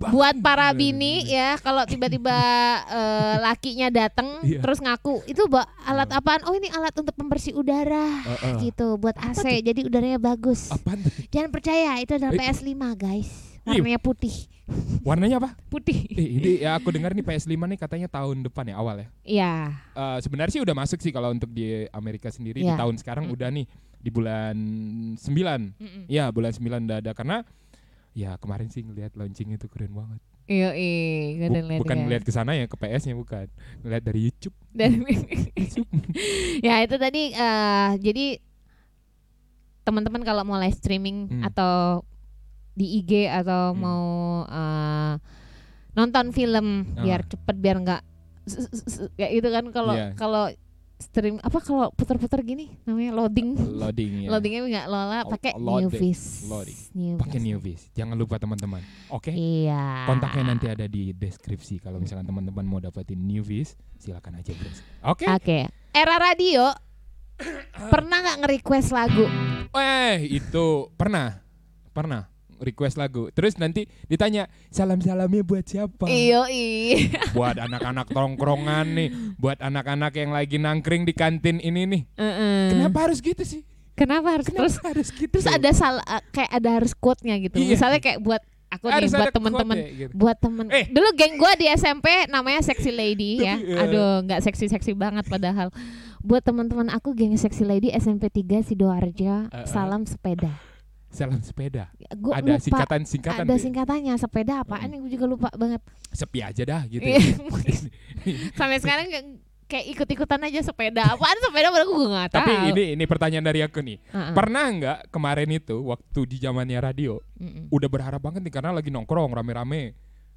buat para bini ya kalau tiba-tiba eh, lakinya datang Iya. terus ngaku itu ba- alat apaan oh ini alat untuk pembersih udara Heeh. gitu buat AC jadi udaranya bagus Apaan jangan percaya itu adalah Eh. PS5 guys warnanya putih Warnanya apa? putih Eh, ini ya aku dengar nih PS5 nih katanya tahun depan ya awal ya. iya Eh, sebenarnya sih udah masuk sih kalau untuk di Amerika sendiri di Iya. tahun sekarang Mm. udah nih di bulan 9. Mm-mm. Ya, bulan 9 udah ada karena ya kemarin sih ngelihat launching itu keren banget. iya iya Bu- bukan ya. ngelihat ke sana ya ke PS-nya bukan. Ngelihat dari YouTube. Dan (laughs) (laughs) ya itu tadi eh, jadi teman-teman kalau mau live streaming Hmm. atau di IG atau Hmm. mau eh, nonton film biar Ah. cepet biar nggak ya itu kan kalau Iya. kalau stream apa kalau putar-putar gini namanya loading Loading ya. loadingnya nggak lola pakai. Newvis. Pakai Newvis. Jangan lupa teman-teman. Oke. iya Kontaknya nanti ada di deskripsi kalau misalnya teman-teman mau dapetin Newvis, silakan aja. Oke. oke era radio pernah nggak nge-request lagu Eh, itu pernah. Pernah request lagu. Terus nanti ditanya, "Salam-salamnya buat siapa?" iyo iya (laughs) buat anak-anak tongkrongan nih, buat anak-anak yang lagi nangkring di kantin ini nih. Heeh. Kenapa harus gitu sih? Kenapa harus Kenapa terus harus gitu? terus ada salah eh, kayak ada harus quote-nya gitu. Iya. Misalnya kayak buat aku nih harus buat ada temen-temen quote ya, gitu. buat temen Eh. dulu geng gua di SMP namanya Sexy Lady ya. Eh. Aduh, nggak seksi-seksi banget padahal. Buat teman-teman aku geng Sexy Lady SMP 3 Sidoarjo, Eh, eh. salam sepeda. Salam sepeda. Gua ada lupa singkatan-singkatan. ada ya? singkatannya sepeda apaan yang gue juga lupa banget. Sepi aja dah gitu. Iya. ya. (laughs) Sampai sekarang kayak ikut-ikutan aja sepeda. Apaan sepeda baru gue nggak tahu. Tapi ini ini pertanyaan dari aku nih. Heeh. Pernah nggak kemarin itu waktu di zamannya radio Mm-mm. udah berharap banget nih karena lagi nongkrong rame-rame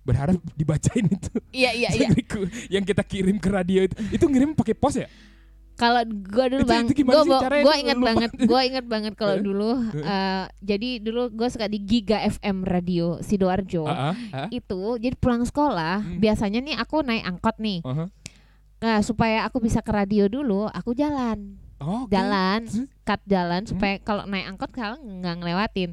berharap dibacain itu Iya iya iya. (laughs) yang kita kirim ke radio itu itu ngirim pakai pos ya Kalau gua dulu bang, gua tuh? inget banget, gua inget banget kalau (laughs) dulu. Eh? eh, jadi dulu gua suka di Giga FM Radio sidoarjo. Ah, ah, ah. Itu jadi pulang sekolah Hmm. biasanya nih aku naik angkot nih. Aha. Nah supaya aku bisa ke radio dulu, aku jalan, Oh, oke. jalan, Terus? cut jalan Hmm. supaya kalau naik angkot kalau nggak ngelewatin,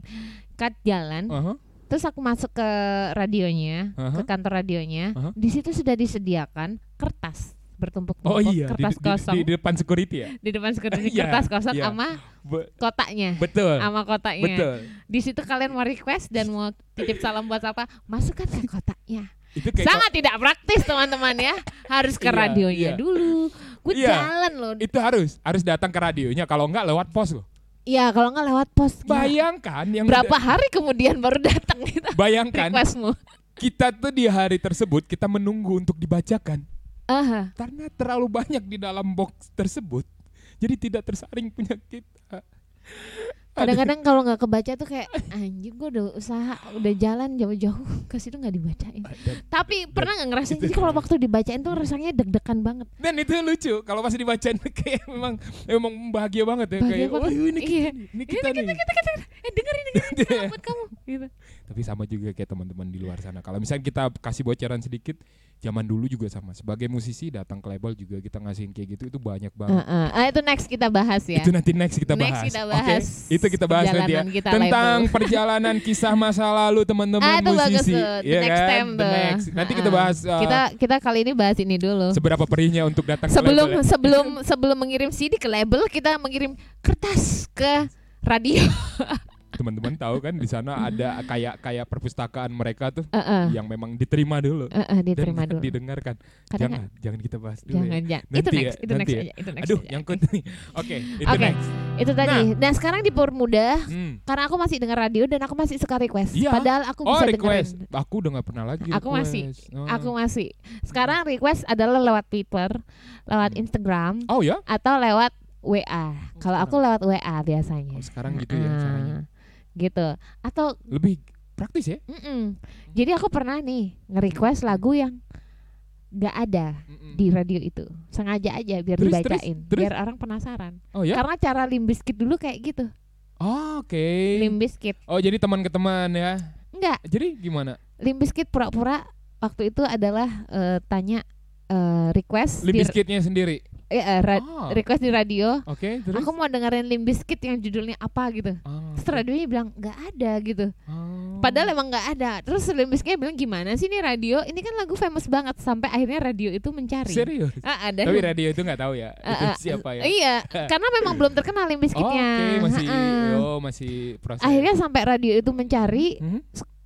cut jalan. Aha. Terus aku masuk ke radionya, Aha. ke kantor radionya. Aha. Di situ sudah disediakan kertas bertumpuk-tumpuk, Oh iya, di, kertas di- kosong di, di, di depan security ya. depan security (laughs) Iya, kertas kosong iya. sama Be- kotaknya, betul. sama kotaknya. Betul. Di situ kalian mau request dan mau titip salam buat apa, masukkan ke kotaknya. Itu kayak Sangat tidak praktis teman-teman ya, harus ke Iya, radionya iya. dulu. Gue Iya. jalan loh. itu harus harus datang ke radionya kalau enggak lewat pos loh. Iya, kalau nggak lewat pos. Bayangkan yang Berapa udah- hari kemudian baru datang gitu bayangkan requestmu? kita tuh di hari tersebut kita menunggu untuk dibacakan Aha. karena terlalu banyak di dalam box tersebut. Jadi tidak tersaring punya kita. Kadang-kadang kalau nggak kebaca tuh kayak anjing gue udah usaha udah jalan jauh-jauh ke situ nggak dibacain. Dan, Tapi pernah nggak ngerasain jadi kalau waktu dibacain tuh rasanya deg-degan banget. dan itu lucu kalau pas dibacain (laughs) kayak memang memang bahagia banget ya Bahagia kayak banget. ini kita Iya. nih, ini kita nih. Eh (laughs) dengerin dengerin buat kamu gitu. Tapi sama juga kayak teman-teman di luar sana. Kalau misalnya kita kasih bocoran sedikit, zaman dulu juga sama. Sebagai musisi datang ke label juga kita ngasihin kayak gitu itu banyak banget. Heeh. Ah, itu next kita bahas ya. Itu nanti next kita Next bahas. kita Oke? bahas Itu kita bahas nanti ya. kita Tentang label. perjalanan kisah masa lalu teman-teman Ah, itu bagus musisi. tuh. The Iya next kan? time The next. Nanti kita Ah. bahas uh, kita kita kali ini bahas ini dulu. seberapa perihnya untuk datang Sebelum ke label. ya. sebelum sebelum mengirim CD ke label kita mengirim kertas ke radio. (laughs) Teman-teman tahu kan di sana ada kayak kayak perpustakaan mereka tuh Heeh. yang memang diterima dulu. Heeh, dan diterima (laughs) dulu. didengarkan. Kadang Jangan, jangan kita bahas dulu jangan ya. jangan. Itu Nanti next, ya, itu next nanti ya. aja, itu next. Aduh, aja. nyangkut nih. Oke, itu Oke. next. Itu tadi. Nah, sekarang dipermudah Hmm. karena aku masih dengar radio dan aku masih suka request. Iya. Padahal aku Oh, bisa request. dengerin. Aku udah gak pernah lagi Aku masih. request. Oh. Aku masih. Sekarang request adalah lewat Twitter, lewat Hmm. Instagram Oh ya? atau lewat WA. Kalau aku lewat WA biasanya. Oh, sekarang gitu ya caranya. Gitu. Atau Lebih praktis ya? mm-mm. Jadi aku pernah nih nge-request lagu yang nggak ada di radio itu. Sengaja aja biar Terus, dibacain, terus, terus? biar orang penasaran. Oh ya? Karena cara Limbiskit dulu kayak gitu. Oh, Oke. Limbiskit. Oh jadi teman ke teman ya? Enggak, Jadi gimana? Limbiskit pura-pura waktu itu adalah eh, tanya eh, request Limbiskitnya sendiri. Eh, eh, ra- Oh, request di radio. Oke, terus? Aku mau dengerin Limbiskit yang judulnya apa gitu. Oh, Terus radionya bilang nggak ada gitu. oh. Padahal emang nggak ada. Terus Limbiskitnya bilang gimana sih ini radio? Ini kan lagu famous banget sampai akhirnya radio itu mencari. serius. Ah, ada. Tapi radio itu nggak taw ya. Ah, itu ah, siapa ya? Iya, karena memang belum terkenal Oh, Limbiskitnya. Oke, masih Heeh. oh masih proses. Akhirnya sampai radio itu mencari, Hmm?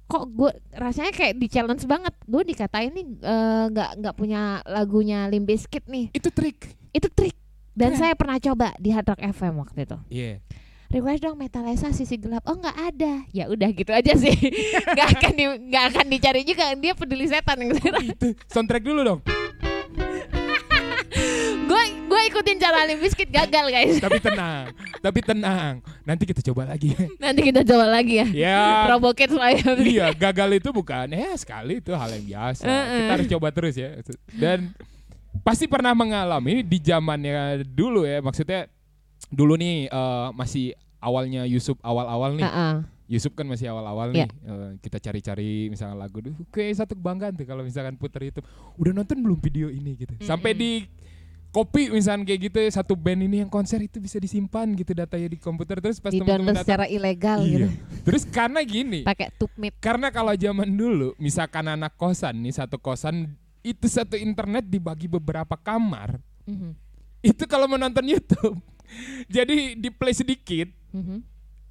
kok gue rasanya kayak di challenge banget. Gue dikatain nih eh, nggak nggak punya lagunya Limbiskit nih. itu trik. Itu trik. Dan Keren. saya pernah coba di Hard Rock FM waktu itu. Iya. Request dong Metalesa sisi gelap. Oh nggak ada. Ya udah gitu aja sih. (laughs) Nggak akan di, nggak akan dicari juga. Dia peduli setan yang itu soundtrack dulu dong. (laughs) Gue gue ikutin cara Limbiskit gagal guys. Tapi tenang, tapi tenang. Nanti kita coba lagi. (laughs) Nanti kita coba lagi ya. ya. Provoket saya. iya, gagal itu bukan ya sekali itu hal yang biasa. Heeh. Kita harus coba terus ya. Dan pasti pernah mengalami di zamannya dulu ya. Maksudnya dulu nih eh, masih awalnya Yusuf awal-awal nih. Heeh. Yusuf kan masih awal-awal Iya. nih. Eh, kita cari-cari misalnya lagu duh kayak satu kebanggaan tuh kalau misalkan puter itu. Udah nonton belum video ini gitu. Sampai Mm-mm. di kopi misalnya kayak gitu ya satu band ini yang konser itu bisa disimpan gitu datanya di komputer terus pas teman-teman datang secara ilegal iya. gitu. Terus karena gini, Pakai karena kalau zaman dulu misalkan anak kosan nih satu kosan itu satu internet dibagi beberapa kamar. Mhm. Itu kalau menonton YouTube. (laughs) Jadi di play sedikit Mhm.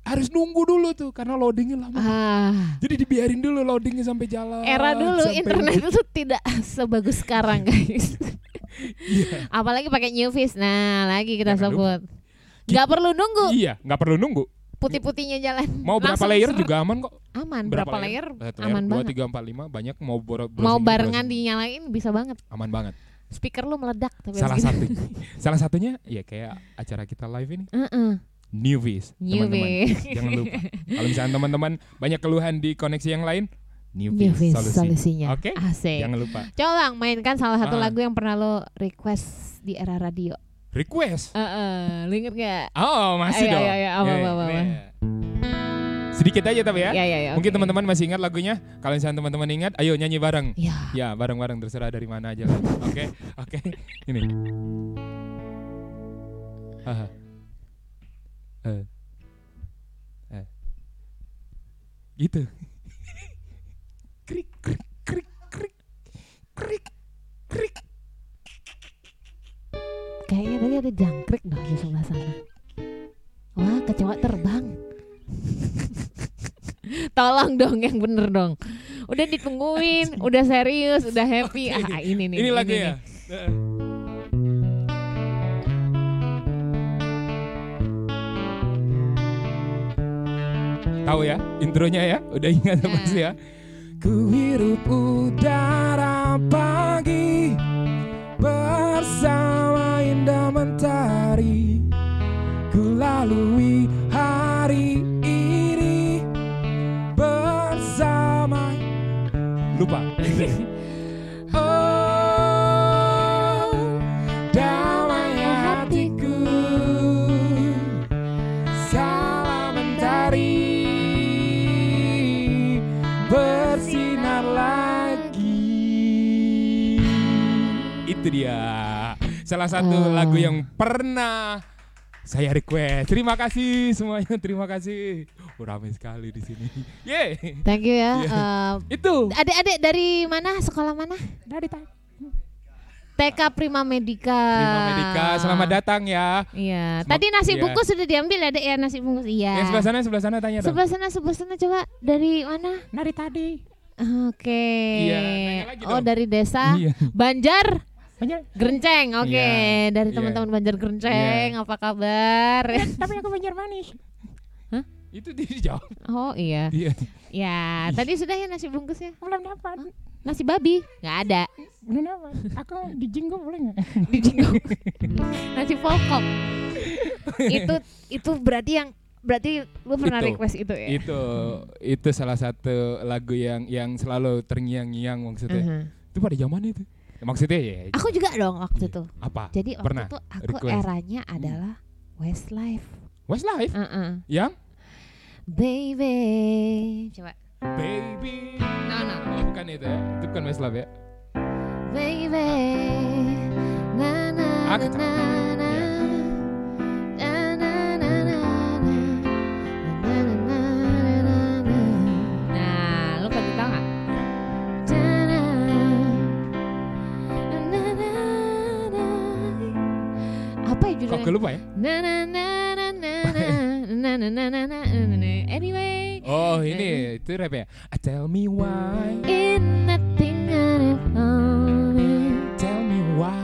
harus nunggu dulu tuh karena loadingnya lama. Ah, Jadi dibiarin dulu loadingnya sampai jalan. era dulu sampai- internet (laughs) itu tidak sebagus sekarang guys. Iya. Apalagi pakai Newfish. Nah, lagi kita Jangan sebut. Nggak perlu nunggu. Iya, nggak perlu nunggu. Putih-putihnya jalan. Mau berapa Langsung layer seret. juga aman kok. aman. Berapa, layer? Satu aman dua, banget. tiga, empat, lima, banyak mau boro- Mau barengan browsing. dinyalain bisa banget. aman banget. Speaker lu meledak tapi Salah gitu. satu, (laughs) salah satunya ya kayak acara kita live ini Heeh. Newbies, teman-teman. Newbies. (laughs) Jangan lupa. Kalau misalnya teman-teman banyak keluhan di koneksi yang lain, Newbies, Newbies solusi. solusinya. Oke. Asik. Jangan lupa. Coba Bang, mainkan salah satu Ah. lagu yang pernah lo request di era radio. Request. Heeh, lu inget gak? Oh, masih Ayo, dong. ayo, ayo, apa, Ya, apa, apa, ini. apa. Sedikit aja tapi ya. Ya, ya, ya. Mungkin oke. teman-teman masih ingat lagunya. Kalau misalnya teman-teman ingat, ayo nyanyi bareng. Ya. Ya, bareng-bareng terserah dari mana aja. Oke, oke. Ini. Haha. Eh. Eh. Gitu. krik, krik, krik, krik, krik, krik. Kayaknya tadi ada jangkrik dah di sebelah sana. Wah, kecoa terbang. (laughs) Tolong dong yang bener dong. Udah ditungguin, (laughs) udah serius, udah happy. Oke. Ah, ini nih. Ini lagu nih. ya. Tahu ya intronya ya? Udah ingat Ya. pasti ya? Ku hirup udara pagi bersama indah mentari. Ku lalui hari ini bersama lupa. (laughs) oh, damai hatiku, salam mentari bersinar lagi. Itu dia salah satu lagu yang pernah saya request. Terima kasih semuanya, terima kasih. Oh, ramai sekali di sini. (laughs) Yeay. Thank you ya. Iya. Eh, Itu Adik-adik dari mana? Sekolah mana? dari tadi. TK Prima Medika. Prima Medika, selamat datang ya. Iya. Tadi nasi iya. bungkus sudah diambil ya, Dek ya nasi bungkus. Iya. Yang sebelah sana, sebelah sana tanya dong. Sebelah sana, sebelah sana coba dari mana? Dari tadi. Oke. Iya, nanya lagi oh, dong. dari desa Iya. Banjar Banyak. Gerenceng. Oke, Iya, dari iya. teman-teman Banjar Gerenceng, apa kabar? (laughs) Tapi aku Banjar manis. Hah? Itu dijawab. Oh iya. Iya. Ya, tadi sudah ya nasi bungkusnya. Belum dapat. Nasi babi nggak ada. Belum dapat. Aku di jinggo boleh nggak? (laughs) Di Jinggo. nasi polkok. itu itu berarti yang berarti lu pernah Itu. request itu ya? itu itu salah satu lagu yang yang selalu terngiang-ngiang maksudnya. Mhm. Itu pada zaman itu. Maksudnya ya Aku juga dong waktu itu. apa? Jadi waktu Pernah itu aku request. Hmm. eranya adalah Westlife. Westlife Heeh. yang Baby. Coba. Baby. No, no. Oh, bukan itu ya. Itu bukan Westlife ya. Baby. Na na na na itu rap ya. Ah, Tell me why. in nothing. Tell me why.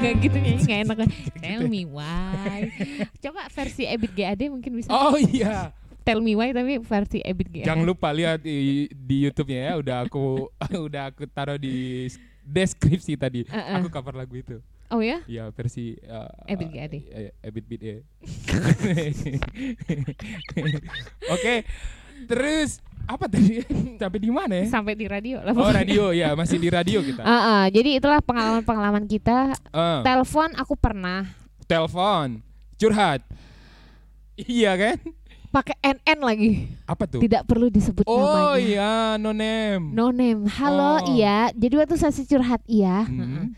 Nggak gitu nyanyi nggak enak Tell me why (laughs) Coba versi Ebit GAD mungkin bisa Oh iya. Tell me why tapi versi Ebit GAD Jangan lupa lihat di, di YouTube-nya ya. Udah aku (laughs) udah aku taruh di deskripsi tadi. Uh-uh. Aku cover lagu itu. Oh ya? Ya versi uh, Ebit GAD. uh, Ebit Beat ya. (laughs) Oke. Terus apa tadi? (laughs) Sampai di mana ya? Sampai di radio lah Oh radio ya, masih di radio kita. Ah, ah, jadi itulah pengalaman-pengalaman kita Eh, Telepon aku pernah telepon, curhat. Iya kan? pakai NN lagi Apa tuh? Tidak perlu disebut Oh namanya iya, no name. No name Halo Oh. iya Jadi waktu sesi curhat iya Hmm.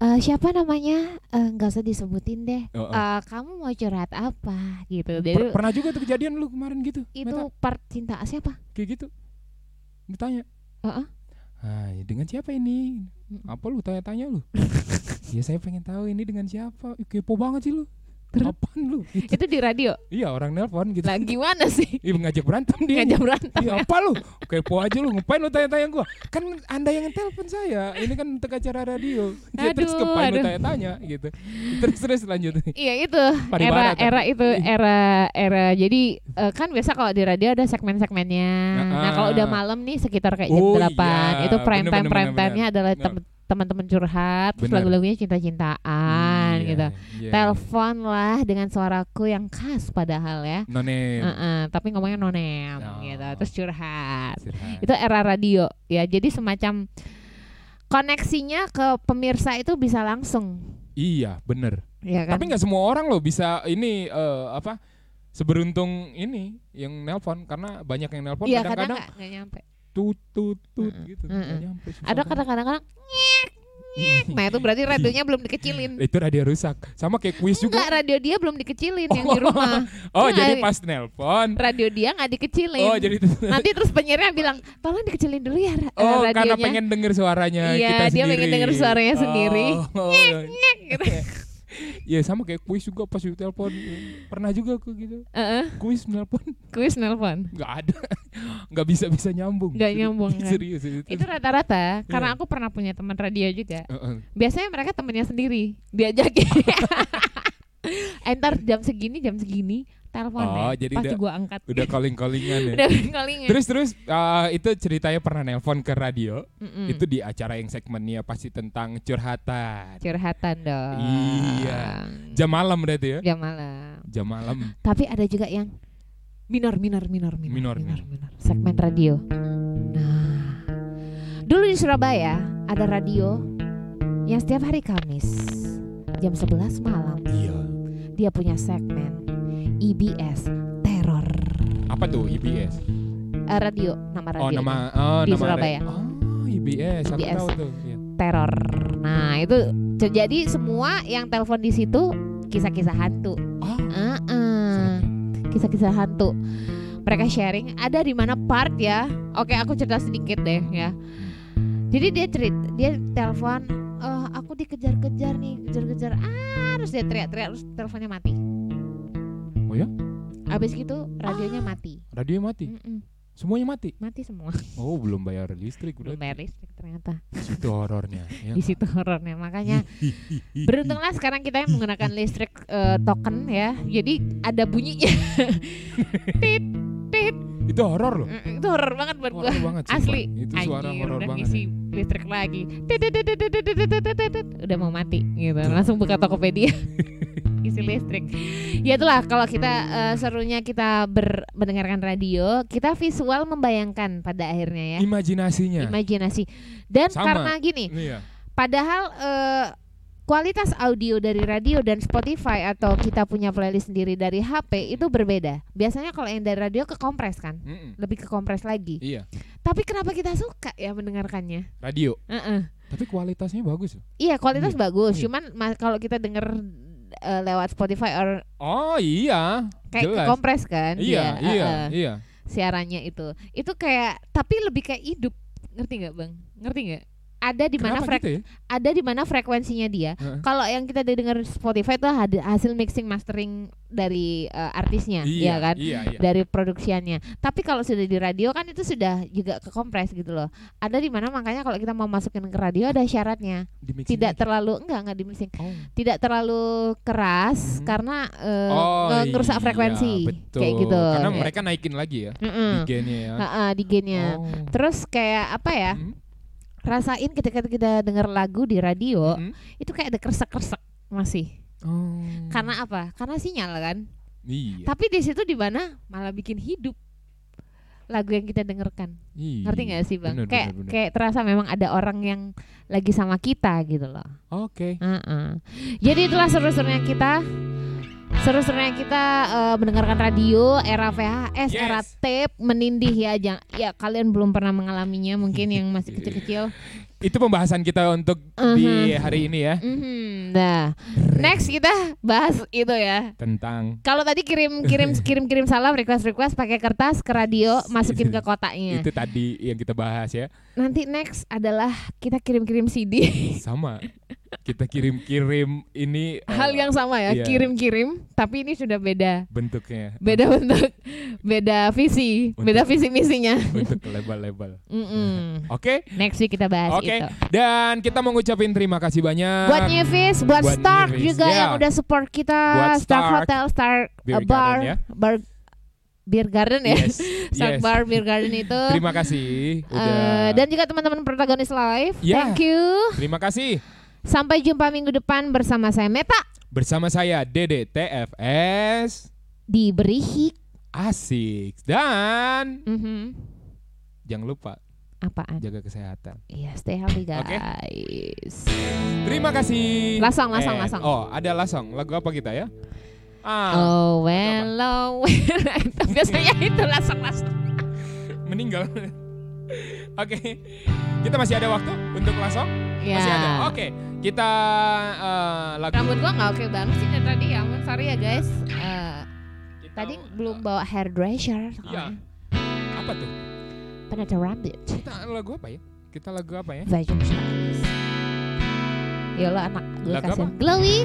Eh, Siapa namanya Eh, nggak usah disebutin deh Oh, oh. Eh, Kamu mau curhat apa gitu Per- Jadi pernah juga tuh kejadian lu kemarin gitu. itu Meta? part cinta siapa? kayak gitu. Ditanya. Heeh. Ah, dengan siapa ini? Apa lu tanya-tanya lu? (laughs) ya saya pengen tahu ini dengan siapa. Kepo banget sih lu. Terus? Apaan lu? Gitu. (laughs) Itu di radio. Iya orang nelpon gitu. Lah gimana sih? (laughs) Ih, ngajak berantem dia. Ngajak berantem. Iya apa lu? Kepo aja lu, ngapain lu tanya-tanya gua? Kan anda yang telepon saya, ini kan untuk acara radio. Ya, terus Aduh, ngapain lu aduh. tanya-tanya gitu. Terus terus lanjut. Iya itu Pari era barat, era itu era era jadi eh, kan biasa kalau di radio ada segmen-segmennya. Nah Ah. kalau udah malam nih sekitar kayak jam Oh, 8 iya. itu prime Bener, time bener, prime time-nya adalah tem- teman-teman curhat terus Bener. lagu-lagunya cinta-cintaan Iya, gitu. iya. Telepon lah dengan suaraku yang khas padahal ya. No name. Heeh, tapi ngomongnya nonem Oh. gitu terus curhat. Curhat. Itu era radio ya. Jadi semacam koneksinya ke pemirsa itu bisa langsung Iya, bener. ya kan? Tapi nggak semua orang loh bisa ini eh, apa seberuntung ini yang nelpon karena banyak yang nelpon Iya, kadang kadang-kadang nggak nyampe. tut tut tut Mm-mm. gitu nggak Mm-mm. nyampe. Ada kadang-kadang kadang Nah itu berarti radionya belum dikecilin. itu radio rusak. Sama kayak kuis juga. Enggak, radio dia belum dikecilin yang di rumah. (laughs) Oh, Enggak, jadi pas nelpon. Radio dia nggak dikecilin. Oh, jadi Nanti terus penyiarnya bilang, tolong dikecilin dulu ya ra- Oh, radionya. karena pengen denger suaranya Iya, kita dia sendiri. pengen denger suaranya sendiri. Oh, Gitu. Iya sama kayak kuis juga pas di telepon. Pernah juga aku gitu. Heeh, Kuis nelpon kuis nelpon. nggak ada. (laughs) Nggak bisa bisa nyambung. Nggak nyambung, kan? Serius itu. Itu rata-rata karena Iya. aku pernah punya teman radio juga. Heeh. Biasanya mereka temennya sendiri diajakin. (laughs) Entar jam segini jam segini telepon Oh, deh. jadi Pasti udah- gua angkat. Udah calling-callingan ya. (laughs) Udah callingan. Terus terus eh, itu ceritanya pernah nelpon ke radio. Mm-mm. Itu di acara yang segmennya pasti tentang curhatan. curhatan dong. Iya. Jam malam berarti ya? Jam malam. Jam malam. Tapi ada juga yang minor, minor, minor, minor, Minor, minor, minor. Segmen radio. Nah, dulu di Surabaya ada radio yang setiap hari Kamis jam 11 malam Iya. dia punya segmen IBS Terror. Apa tuh IBS? Eh, radio, nama radio. Oh nama oh Di nama Surabaya. Oh IBS, aku IBS. tahu tuh. Iya. Terror. Nah, itu jadi semua yang telepon di situ kisah-kisah hantu. Oh, Heeh. serem ya. kisah-kisah hantu. Mereka sharing ada di mana part ya. Oke, aku cerita sedikit deh ya. Jadi dia cerit, dia telepon, "Eh, aku dikejar-kejar nih, kejar-kejar. Ah, terus dia teriak-teriak terus teleponnya mati. Oh ya? Abis gitu radionya mati. Radio mati. Mm -mm. Semuanya mati. Mati semua. Oh, belum bayar listrik udah. Belum bayar listrik ternyata. Di situ horornya. (laughs) Ya Di situ horornya. Makanya beruntunglah sekarang kita yang menggunakan listrik uh, token ya. Jadi ada bunyinya. (laughs) tit tit. Itu horor loh. Itu horor banget buat gua. Banget, Asli. Itu suara horor banget. Isi listrik lagi. Tit tit tit tit tit tit tit. Udah mau mati gitu. Langsung buka Tokopedia. (laughs) listrik. Ya itulah kalau kita eh, serunya kita ber, mendengarkan radio, kita visual membayangkan pada akhirnya ya. Imajinasinya. Imajinasi. Dan Sama. karena gini, Iya. padahal eh, kualitas audio dari radio dan Spotify atau kita punya playlist sendiri dari HP itu berbeda. Biasanya kalau yang dari radio kekompres kan, Mm-mm. lebih kekompres lagi. Iya. Tapi kenapa kita suka ya mendengarkannya? Radio. Heeh. Tapi kualitasnya bagus. Iya kualitas Iya, bagus, iya. cuman ma- kalau kita denger eh, lewat Spotify or Oh iya. kayak Jelas. kekompres kan? Iya, dia, iya, eh, iya. siarannya itu, itu kayak tapi lebih kayak hidup, ngerti nggak bang? Ngerti nggak? Ada di mana frek- gitu ya? ada di mana frekuensinya dia. Heeh. Kalau yang kita dengar Spotify itu hasil mixing mastering dari eh, artisnya, Iya, ya kan? Iya, iya. Dari produksiannya. Tapi kalau sudah di radio kan itu sudah juga kekompres gitu loh. Ada di mana makanya kalau kita mau masukin ke radio ada syaratnya. Tidak terlalu enggak enggak di mixing. Oh. Tidak terlalu keras Hmm. karena eh, Oh, nge- ngerusak iya, frekuensi betul. kayak gitu. Karena Ya. mereka naikin lagi ya Mm-mm. di gennya ya. Ha-ha, di gennya. Oh. Terus kayak apa ya? Hmm, Rasain ketika kita dengar lagu di radio hmm. itu kayak ada kresek-kresek masih. Oh. Karena apa? Karena sinyal kan. Iya. Tapi di situ di mana malah bikin hidup lagu yang kita dengarkan. iya. Ngerti nggak sih bang? Bener, kayak bener, bener. kayak terasa memang ada orang yang lagi sama kita gitu loh. Oke. Heeh. Jadi itulah seru-serunya kita. Seru-serunya kita eh, mendengarkan radio era VHS, Yes. era tape menindih ya. Jang, ya kalian belum pernah mengalaminya mungkin yang masih kecil-kecil. (laughs) Itu pembahasan kita untuk di Mhm. hari ini ya Mhm. Nah, next kita bahas itu ya. tentang Kalau tadi kirim kirim (laughs) kirim kirim salam request request pakai kertas ke radio masukin ke kotaknya. itu tadi yang kita bahas ya. Nanti next adalah kita kirim kirim CD. Sama. (laughs) Kita kirim-kirim ini Hal yang sama ya, iya. kirim kirim. Tapi ini sudah beda. bentuknya Beda bentuk, beda visi, Untuk- beda visi misinya. bentuk label-label. Mm-mm. Oke. Next week kita bahas Oke. itu. Dan kita mau ngucapin terima kasih banyak Buat Nyevis, buat, Buat Stark juga ya. yang udah support kita, Buat Stark Stark Hotel, Stark Beer uh, Bar, Garden ya. Bar Beer Garden ya. Yes. (laughs) Stark yes. Bar Beer Garden itu. Terima kasih udah. dan juga teman-teman protagonis live. Ya. Thank you. Terima kasih Sampai jumpa minggu depan bersama saya Meta bersama saya Dede TFS di Berihik. asik dan Mhm. jangan lupa Apaan? jaga kesehatan. Iya, stay healthy (laughs) guys. Terima kasih. Lasong, lasong, Eh, lasong. Oh, ada lasong. Lagu apa kita ya? Ah, Oh well, oh well. (laughs) Itu biasanya itu langsung-langsung. meninggal. (laughs) Oke. Kita masih ada waktu untuk lasong? Ya. Masih ada. Oke. Kita eh, lagu Rambut gua nggak oke banget sih dari tadi ya. ampun, Sorry ya guys. Eh, kita- tadi belum bawa hairdryer. Iya. Apa tuh? Penata rambut. Kita lagu apa ya? Kita lagu apa ya? Fashion stylist. Ya lo anak gue Lagu kasih apa? glowy.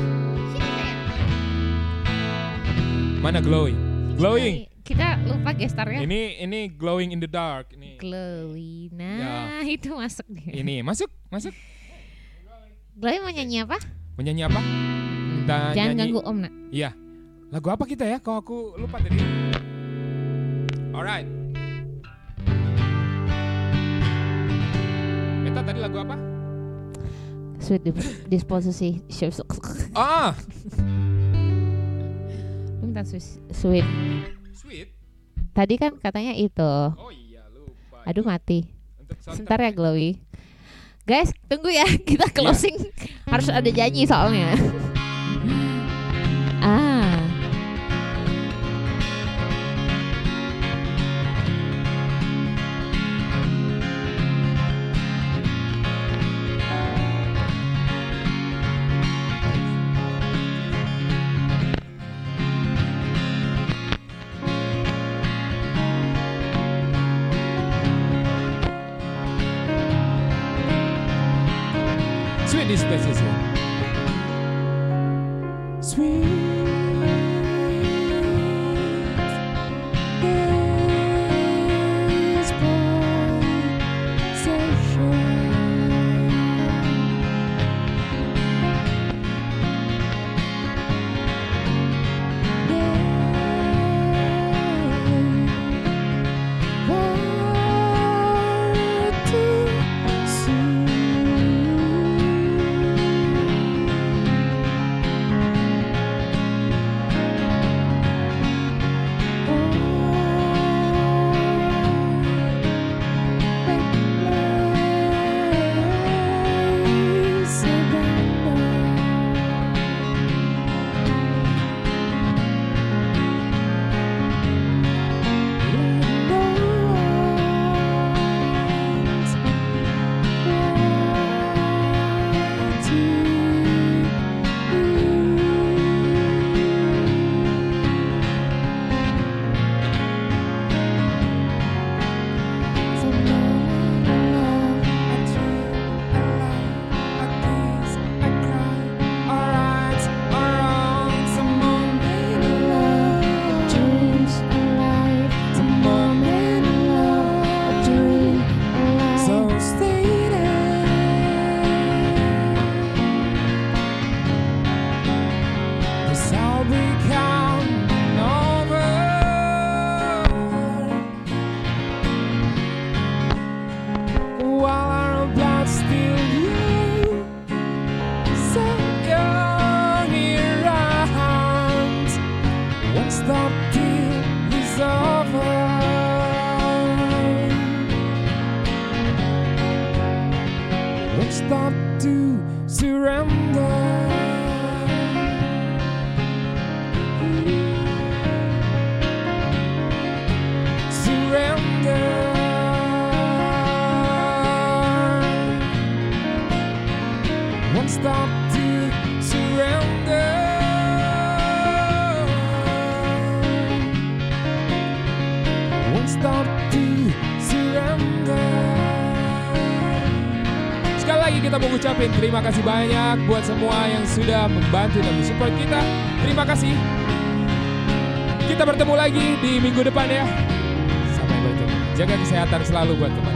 Mana glowing? Glowing. Kita lupa gestarnya. Ini ini glowing in the dark. Ini Glowy. Nah, itu masuk dia. ini masuk masuk. Glowy mau nyanyi apa? Menyanyi apa? Kita Jangan nyanyi. ganggu Om, Nak. Iya. Lagu apa kita ya? Kok aku lupa tadi. Alright. Kita tadi lagu apa? Sweet disposisi. Ah, Lu minta sweet. sweet. Sweet. Tadi kan katanya itu. Oh iya, lupa. Aduh mati. Sebentar ya Glowy. Guys, tunggu ya. (laughs) Kita closing. Harus ada janji soalnya. (laughs) kasih banyak buat semua yang sudah membantu dan mensupport kita. Terima kasih. Kita bertemu lagi di minggu depan ya. Sampai bertemu. Jaga kesehatan selalu buat teman.